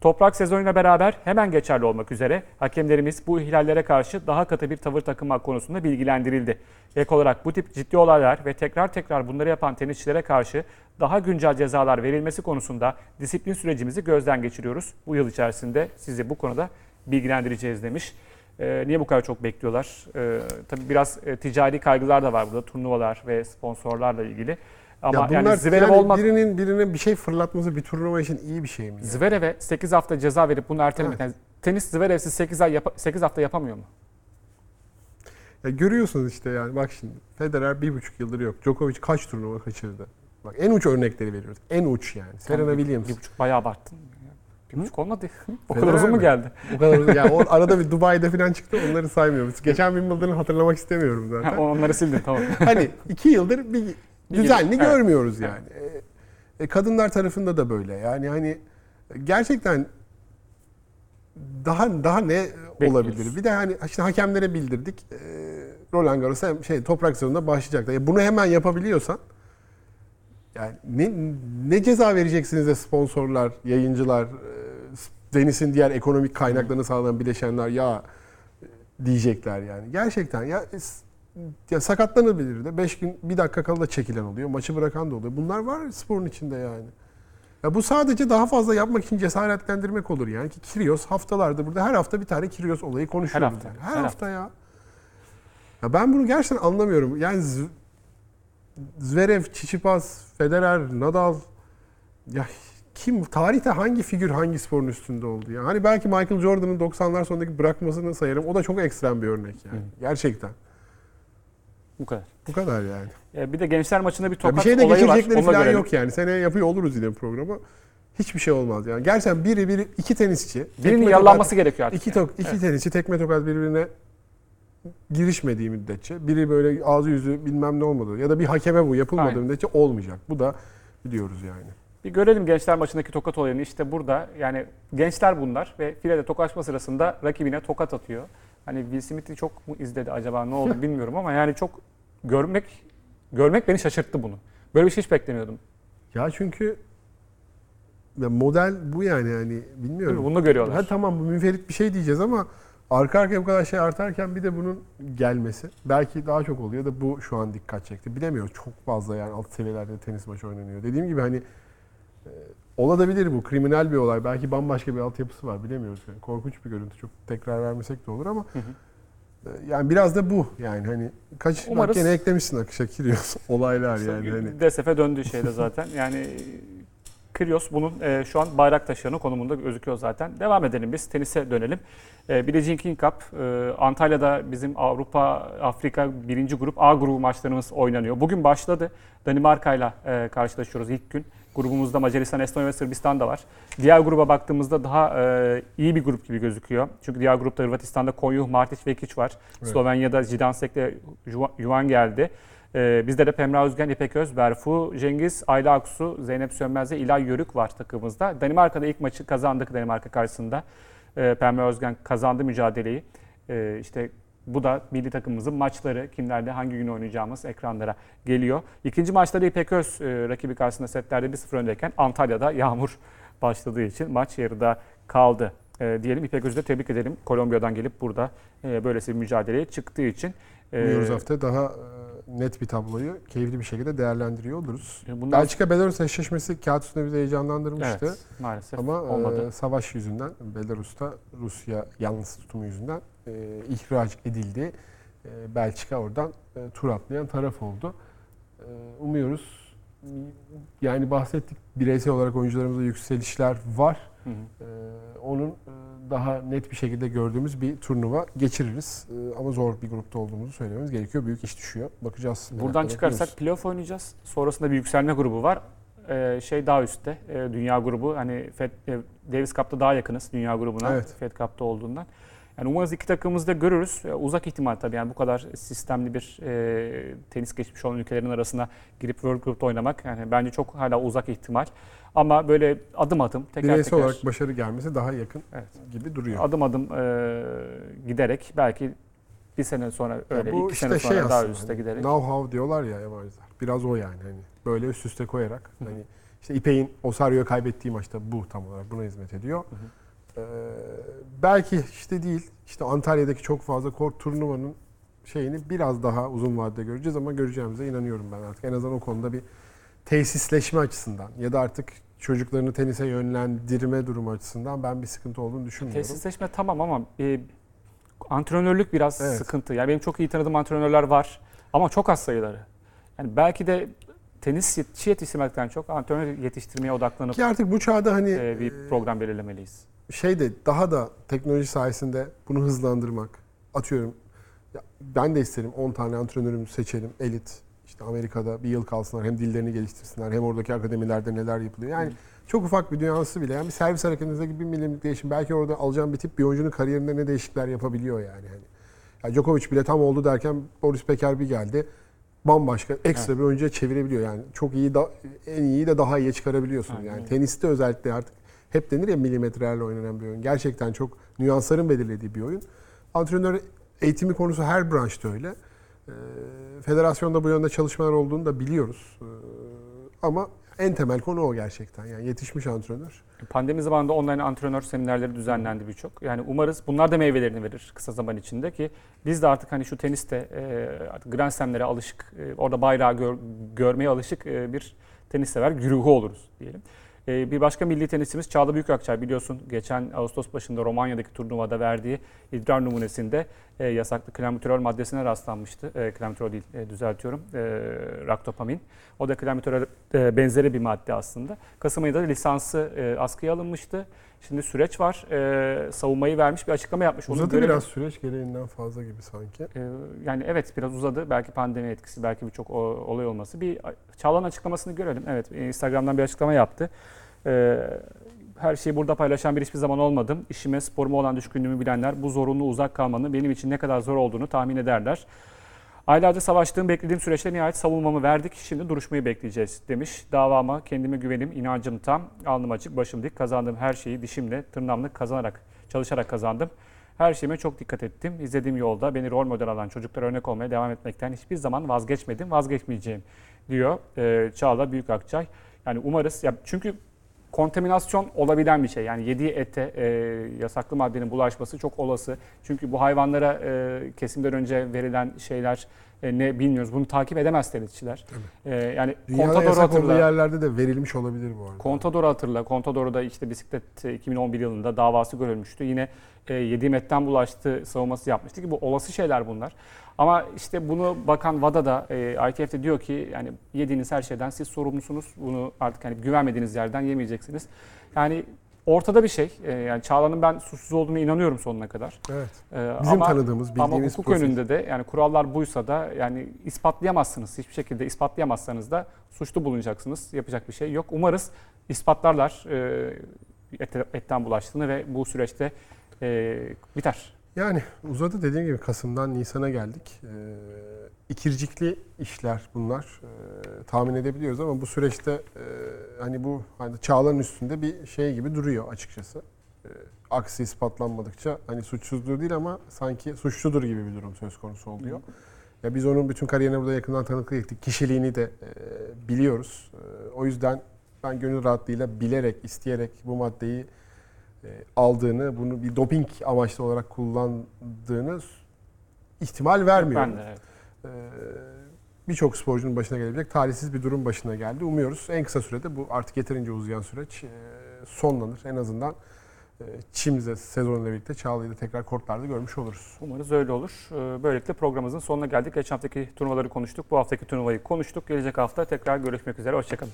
Toprak sezonuyla beraber hemen geçerli olmak üzere hakemlerimiz bu ihlallere karşı daha katı bir tavır takınmak konusunda bilgilendirildi. Ek olarak bu tip ciddi olaylar ve tekrar tekrar bunları yapan tenisçilere karşı daha güncel cezalar verilmesi konusunda disiplin sürecimizi gözden geçiriyoruz. Bu yıl içerisinde sizi bu konuda bilgilendireceğiz demiş. Ee, niye bu kadar çok bekliyorlar? Ee, tabii biraz e, ticari kaygılar da var burada. Turnuvalar ve sponsorlarla ilgili. Ama ya bunlar yani Zverev yani olmak birinin birine bir şey fırlatması bir turnuva için iyi bir şey mi? yani? Zverev'e 8 hafta ceza verip bunu ertelemek. Evet. Yani tenis Zverev'siz 8 ay yapa- 8 hafta yapamıyor mu? Ya görüyorsunuz işte yani bak şimdi Federer bir buçuk yıldır yok. Djokovic kaç turnuva kaçırdı? Bak en uç örnekleri veriyoruz. En uç yani. Serena bir, Williams. Bir buçuk bayağı abarttın. Bir buçuk olmadı. (laughs) o kadar uzun mu geldi? O kadar uzun. Yani o arada bir Dubai'de falan çıktı onları saymıyoruz. Geçen Wimbledon'ı hatırlamak istemiyorum zaten. Onları sildin tamam. hani iki yıldır bir düzenli Evet. görmüyoruz yani. E, e, kadınlar tarafında da böyle. Yani hani gerçekten daha daha ne olabilir? Bir de hani işte hakemlere bildirdik. E, Roland Garros hem şey toprak sezonunda başlayacaklar. Ya bunu hemen yapabiliyorsan yani ne ne ceza vereceksiniz de sponsorlar, yayıncılar, e, Deniz'in diğer ekonomik kaynaklarını sağlayan bileşenler ya e, diyecekler yani. Gerçekten ya es- ya sakatlanabilir de 5 gün bir dakika kala da çekilen oluyor. Maçı bırakan da oluyor. Bunlar var sporun içinde yani. Ya bu sadece daha fazla yapmak için cesaretlendirmek olur yani ki Kyrgios haftalardır burada her hafta bir tane Kyrgios olayı konuşuyoruz. Her hafta, yani. Her, her hafta ya. Ya ben bunu gerçekten anlamıyorum. Yani Zverev, Tsitsipas, Federer, Nadal ya kim tarihte hangi figür hangi sporun üstünde oldu ya? Hani belki Michael Jordan'ın 90'lar sonundaki bırakmasını sayarım. O da çok ekstrem bir örnek yani. Gerçekten. Bu kadar. Bu kadar yani. E, bir de gençler maçında bir Ya tokat bir şey de olayı var. da falan görelim. yok yani. Seneye yapıyor oluruz yine programı. Hiçbir şey olmaz yani. Gerçekten biri biri iki tenisçi. Birinin yaralanması gerekiyor artık. iki, tok, iki tenisçi tekme tokat birbirine girişmediği müddetçe biri böyle ağzı yüzü bilmem ne olmadı ya da bir hakeme bu yapılmadığı Aynen. müddetçe olmayacak. Bu da biliyoruz yani. Bir görelim gençler maçındaki tokat olayını. İşte burada yani gençler bunlar ve filede tokaşma sırasında rakibine tokat atıyor. Hani Will Smith'i çok mu izledi acaba ne oldu (laughs) bilmiyorum ama yani çok görmek görmek beni şaşırttı bunu. Böyle bir şey hiç beklemiyordum. Ya çünkü ya model bu yani yani Değil mi? bilmiyorum. Bunu görüyorlar. Ha tamam bu münferit bir şey diyeceğiz ama arka arkaya bu kadar şey artarken bir de bunun gelmesi belki daha çok oluyor da bu şu an dikkat çekti. Bilemiyoruz çok fazla yani alt seviyelerde tenis maçı oynanıyor. Dediğim gibi hani e, olabilir bu kriminal bir olay. Belki bambaşka bir altyapısı var bilemiyoruz. Yani korkunç bir görüntü çok tekrar vermesek de olur ama Hı hı. Yani biraz da bu yani hani kaç Umarız- eklemişsin akışa giriyor (laughs) olaylar yani hani. DSF'e döndüğü şeyde zaten. Yani Kyrgios bunun e, şu an bayrak taşıyanı konumunda gözüküyor zaten. Devam edelim biz. Tenise dönelim. E, Billie King Cup e, Antalya'da bizim Avrupa, Afrika birinci grup A grubu maçlarımız oynanıyor. Bugün başladı. Danimarka ile e, karşılaşıyoruz ilk gün. Grubumuzda Macaristan, Estonya ve Sırbistan da var. Diğer gruba baktığımızda daha e, iyi bir grup gibi gözüküyor. Çünkü diğer grupta Hırvatistan'da Konjuh, Martic ve Kiç var. Evet. Slovenya'da Zidansek ile Juvan geldi. Ee, bizde de Pemra Özgen, İpek Öz, Berfu, Cengiz, Ayla Aksu, Zeynep Sönmez ve İlay Yörük var takımımızda. Danimarka'da ilk maçı kazandık Danimarka karşısında. Ee, Pemra Özgen kazandı mücadeleyi. Ee, işte bu da milli takımımızın maçları, kimlerle hangi gün oynayacağımız ekranlara geliyor. İkinci maçta da İpek Öz e, rakibi karşısında setlerde 1-0 öndeyken Antalya'da yağmur (laughs) başladığı için maç yarıda kaldı. E, diyelim İpek Öz'ü de tebrik edelim. Kolombiya'dan gelip burada e, böylesi bir mücadeleye çıktığı için. E, Umuyoruz hafta daha e, net bir tabloyu keyifli bir şekilde değerlendiriyor oluruz. bundan Belçika Belarus eşleşmesi kağıt üstünde bizi heyecanlandırmıştı. Evet, maalesef Ama olmadı. e, savaş yüzünden Belarus'ta Rusya yalnız tutumu yüzünden e, ihraç edildi. E, Belçika oradan e, tur atlayan taraf oldu. E, umuyoruz yani bahsettik bireysel olarak oyuncularımızda yükselişler var. Hı hı. E, onun e, daha net bir şekilde gördüğümüz bir turnuva geçiririz. E, ama zor bir grupta olduğumuzu söylememiz gerekiyor. Büyük iş düşüyor. Bakacağız. Buradan çıkarsak playoff oynayacağız. Sonrasında bir yükselme grubu var. Ee, şey daha üstte. e, dünya grubu. Hani Fed, e, Davis Cup'ta daha yakınız dünya grubuna. Evet. Fed Cup'ta olduğundan. Yani umarız iki takımımızı da görürüz. E, uzak ihtimal tabii yani bu kadar sistemli bir e, tenis geçmiş olan ülkelerin arasına girip World Group'ta oynamak yani bence çok hala uzak ihtimal. Ama böyle adım adım teker bireysel teker olarak başarı gelmesi daha yakın Evet. gibi duruyor. adım adım e, giderek belki bir sene sonra öyle Ya bu iki işte sene sonra şey daha aslında, üste hani giderek. Know-how diyorlar ya yabancılar. Biraz o yani hani böyle üst üste koyarak hani işte İpek'in Osario'ya kaybettiği maçta bu tam olarak buna hizmet ediyor. Ee, belki işte değil işte Antalya'daki çok fazla kort turnuvanın şeyini biraz daha uzun vadede göreceğiz ama göreceğimize inanıyorum ben artık. En azından o konuda bir tesisleşme açısından ya da artık çocuklarını tenise yönlendirme durumu açısından ben bir sıkıntı olduğunu düşünmüyorum. Tesisleşme tamam ama e, antrenörlük biraz Evet. sıkıntı. Yani benim çok iyi tanıdığım antrenörler var ama çok az sayıları. Yani belki de tenis yet- yetiştirmekten çok antrenör yetiştirmeye odaklanıp Ki artık bu çağda hani e, bir program belirlemeliyiz. şey de daha da teknoloji sayesinde bunu hızlandırmak. Atıyorum ya ben de isterim 10 tane antrenörümü seçelim elit. Amerika'da bir yıl kalsınlar hem dillerini geliştirsinler hem oradaki akademilerde neler yapılıyor. Yani çok ufak bir dünyası bile yani bir servis hareketinde gibi bir milimlik değişim. Belki orada alacağım bir tip bir oyuncunun kariyerinde ne değişiklikler yapabiliyor yani. yani. Ya Djokovic bile tam oldu derken Boris Becker bir geldi. Bambaşka ekstra bir oyuncuya çevirebiliyor yani. Çok iyi da en iyi de daha iyiye çıkarabiliyorsun Aynen yani. Teniste özellikle artık hep denir ya milimetrelerle oynanan bir oyun. Gerçekten çok nüansların belirlediği bir oyun. Antrenör eğitimi konusu her branşta öyle. Ee, federasyonda bu yönde çalışmalar olduğunu da biliyoruz. Ee, ama en temel konu o gerçekten. Yani yetişmiş antrenör. Pandemi zamanında online antrenör seminerleri düzenlendi birçok. Yani umarız bunlar da meyvelerini verir kısa zaman içinde ki biz de artık hani şu teniste e, Grand Slam'lere alışık, e, orada bayrağı gör- görmeye alışık e, bir tenis sever güruhu oluruz diyelim. Bir başka milli tenisçimiz Çağla Büyükakçay biliyorsun geçen Ağustos başında Romanya'daki turnuvada verdiği idrar numunesinde e, yasaklı klambuterol maddesine rastlanmıştı. E, klambuterol değil e, düzeltiyorum. E, raktopamin. O da klambuterol e, benzeri bir madde aslında. Kasım ayında da lisansı e, askıya alınmıştı. Şimdi süreç var. E, savunmayı vermiş bir açıklama yapmış. Onu Uzadı görelim. biraz süreç gereğinden fazla gibi sanki. Ee, yani evet biraz uzadı. Belki pandemi etkisi, belki birçok olay olması. Bir Çağla'nın açıklamasını görelim. Evet Instagram'dan bir açıklama yaptı. Ee, her şeyi burada paylaşan bir hiçbir zaman olmadım. İşime, sporuma olan düşkünlüğümü bilenler bu zorunlu uzak kalmanın benim için ne kadar zor olduğunu tahmin ederler. Aylarca savaştığım, beklediğim süreçte nihayet savunmamı verdik. Şimdi duruşmayı bekleyeceğiz demiş. Davama kendime güvenim, inancım tam. Alnım açık, başım dik. Kazandığım her şeyi dişimle, tırnağımla kazanarak, çalışarak kazandım. Her şeyime çok dikkat ettim. İzlediğim yolda beni rol model alan çocuklara örnek olmaya devam etmekten hiçbir zaman vazgeçmedim, vazgeçmeyeceğim diyor e, Çağla Büyükakçay. Yani umarız, ya çünkü kontaminasyon olabilen bir şey. Yani yediği ete e, yasaklı maddenin bulaşması çok olası. Çünkü bu hayvanlara e, kesimden önce verilen şeyler e, ne bilmiyoruz. Bunu takip edemez tenisçiler. E, yani Dünyada Contador'u yasak olduğu hatırla. yerlerde de verilmiş olabilir bu arada. Contador'u hatırla. Contador'da işte bisiklet e, 2011 yılında davası görülmüştü. Yine e, yediğim etten bulaştı savunması yapmıştı ki bu olası şeyler bunlar. Ama işte bunu bakan WADA da e, ITF de diyor ki yani yediğiniz her şeyden siz sorumlusunuz. Bunu artık hani güvenmediğiniz yerden yemeyeceksiniz. Yani ortada bir şey. E, yani Çağla'nın ben suçsuz olduğunu inanıyorum sonuna kadar. Evet. E, Bizim ama, tanıdığımız, bildiğimiz ama hukuk proses. önünde de yani kurallar buysa da yani ispatlayamazsınız. Hiçbir şekilde ispatlayamazsanız da suçlu bulunacaksınız. Yapacak bir şey yok. Umarız ispatlarlar e, et- etten bulaştığını ve bu süreçte e, biter. Yani uzadı dediğim gibi Kasım'dan Nisan'a geldik. Ee, ikircikli işler bunlar. Ee, tahmin edebiliyoruz ama bu süreçte e, hani bu hani çağların üstünde bir şey gibi duruyor açıkçası. Ee, aksi ispatlanmadıkça hani suçsuzdur değil ama sanki suçludur gibi bir durum söz konusu oluyor. Ya biz onun bütün kariyerine burada yakından tanıklık ettik. Kişiliğini de e, biliyoruz. E, o yüzden ben gönül rahatlığıyla bilerek, isteyerek bu maddeyi aldığını, bunu bir doping amaçlı olarak kullandığını ihtimal vermiyorum. Ben de evet. Ee, Birçok sporcunun başına gelebilecek talihsiz bir durum başına geldi. Umuyoruz en kısa sürede bu artık yeterince uzayan süreç e, sonlanır. En azından e, Çim'de sezonuyla birlikte Çağla'yı da tekrar kortlarda görmüş oluruz. Umarız öyle olur. E, Böylelikle programımızın sonuna geldik. Geçen haftaki turnuvaları konuştuk. Bu haftaki turnuvayı konuştuk. Gelecek hafta tekrar görüşmek üzere. Hoşçakalın.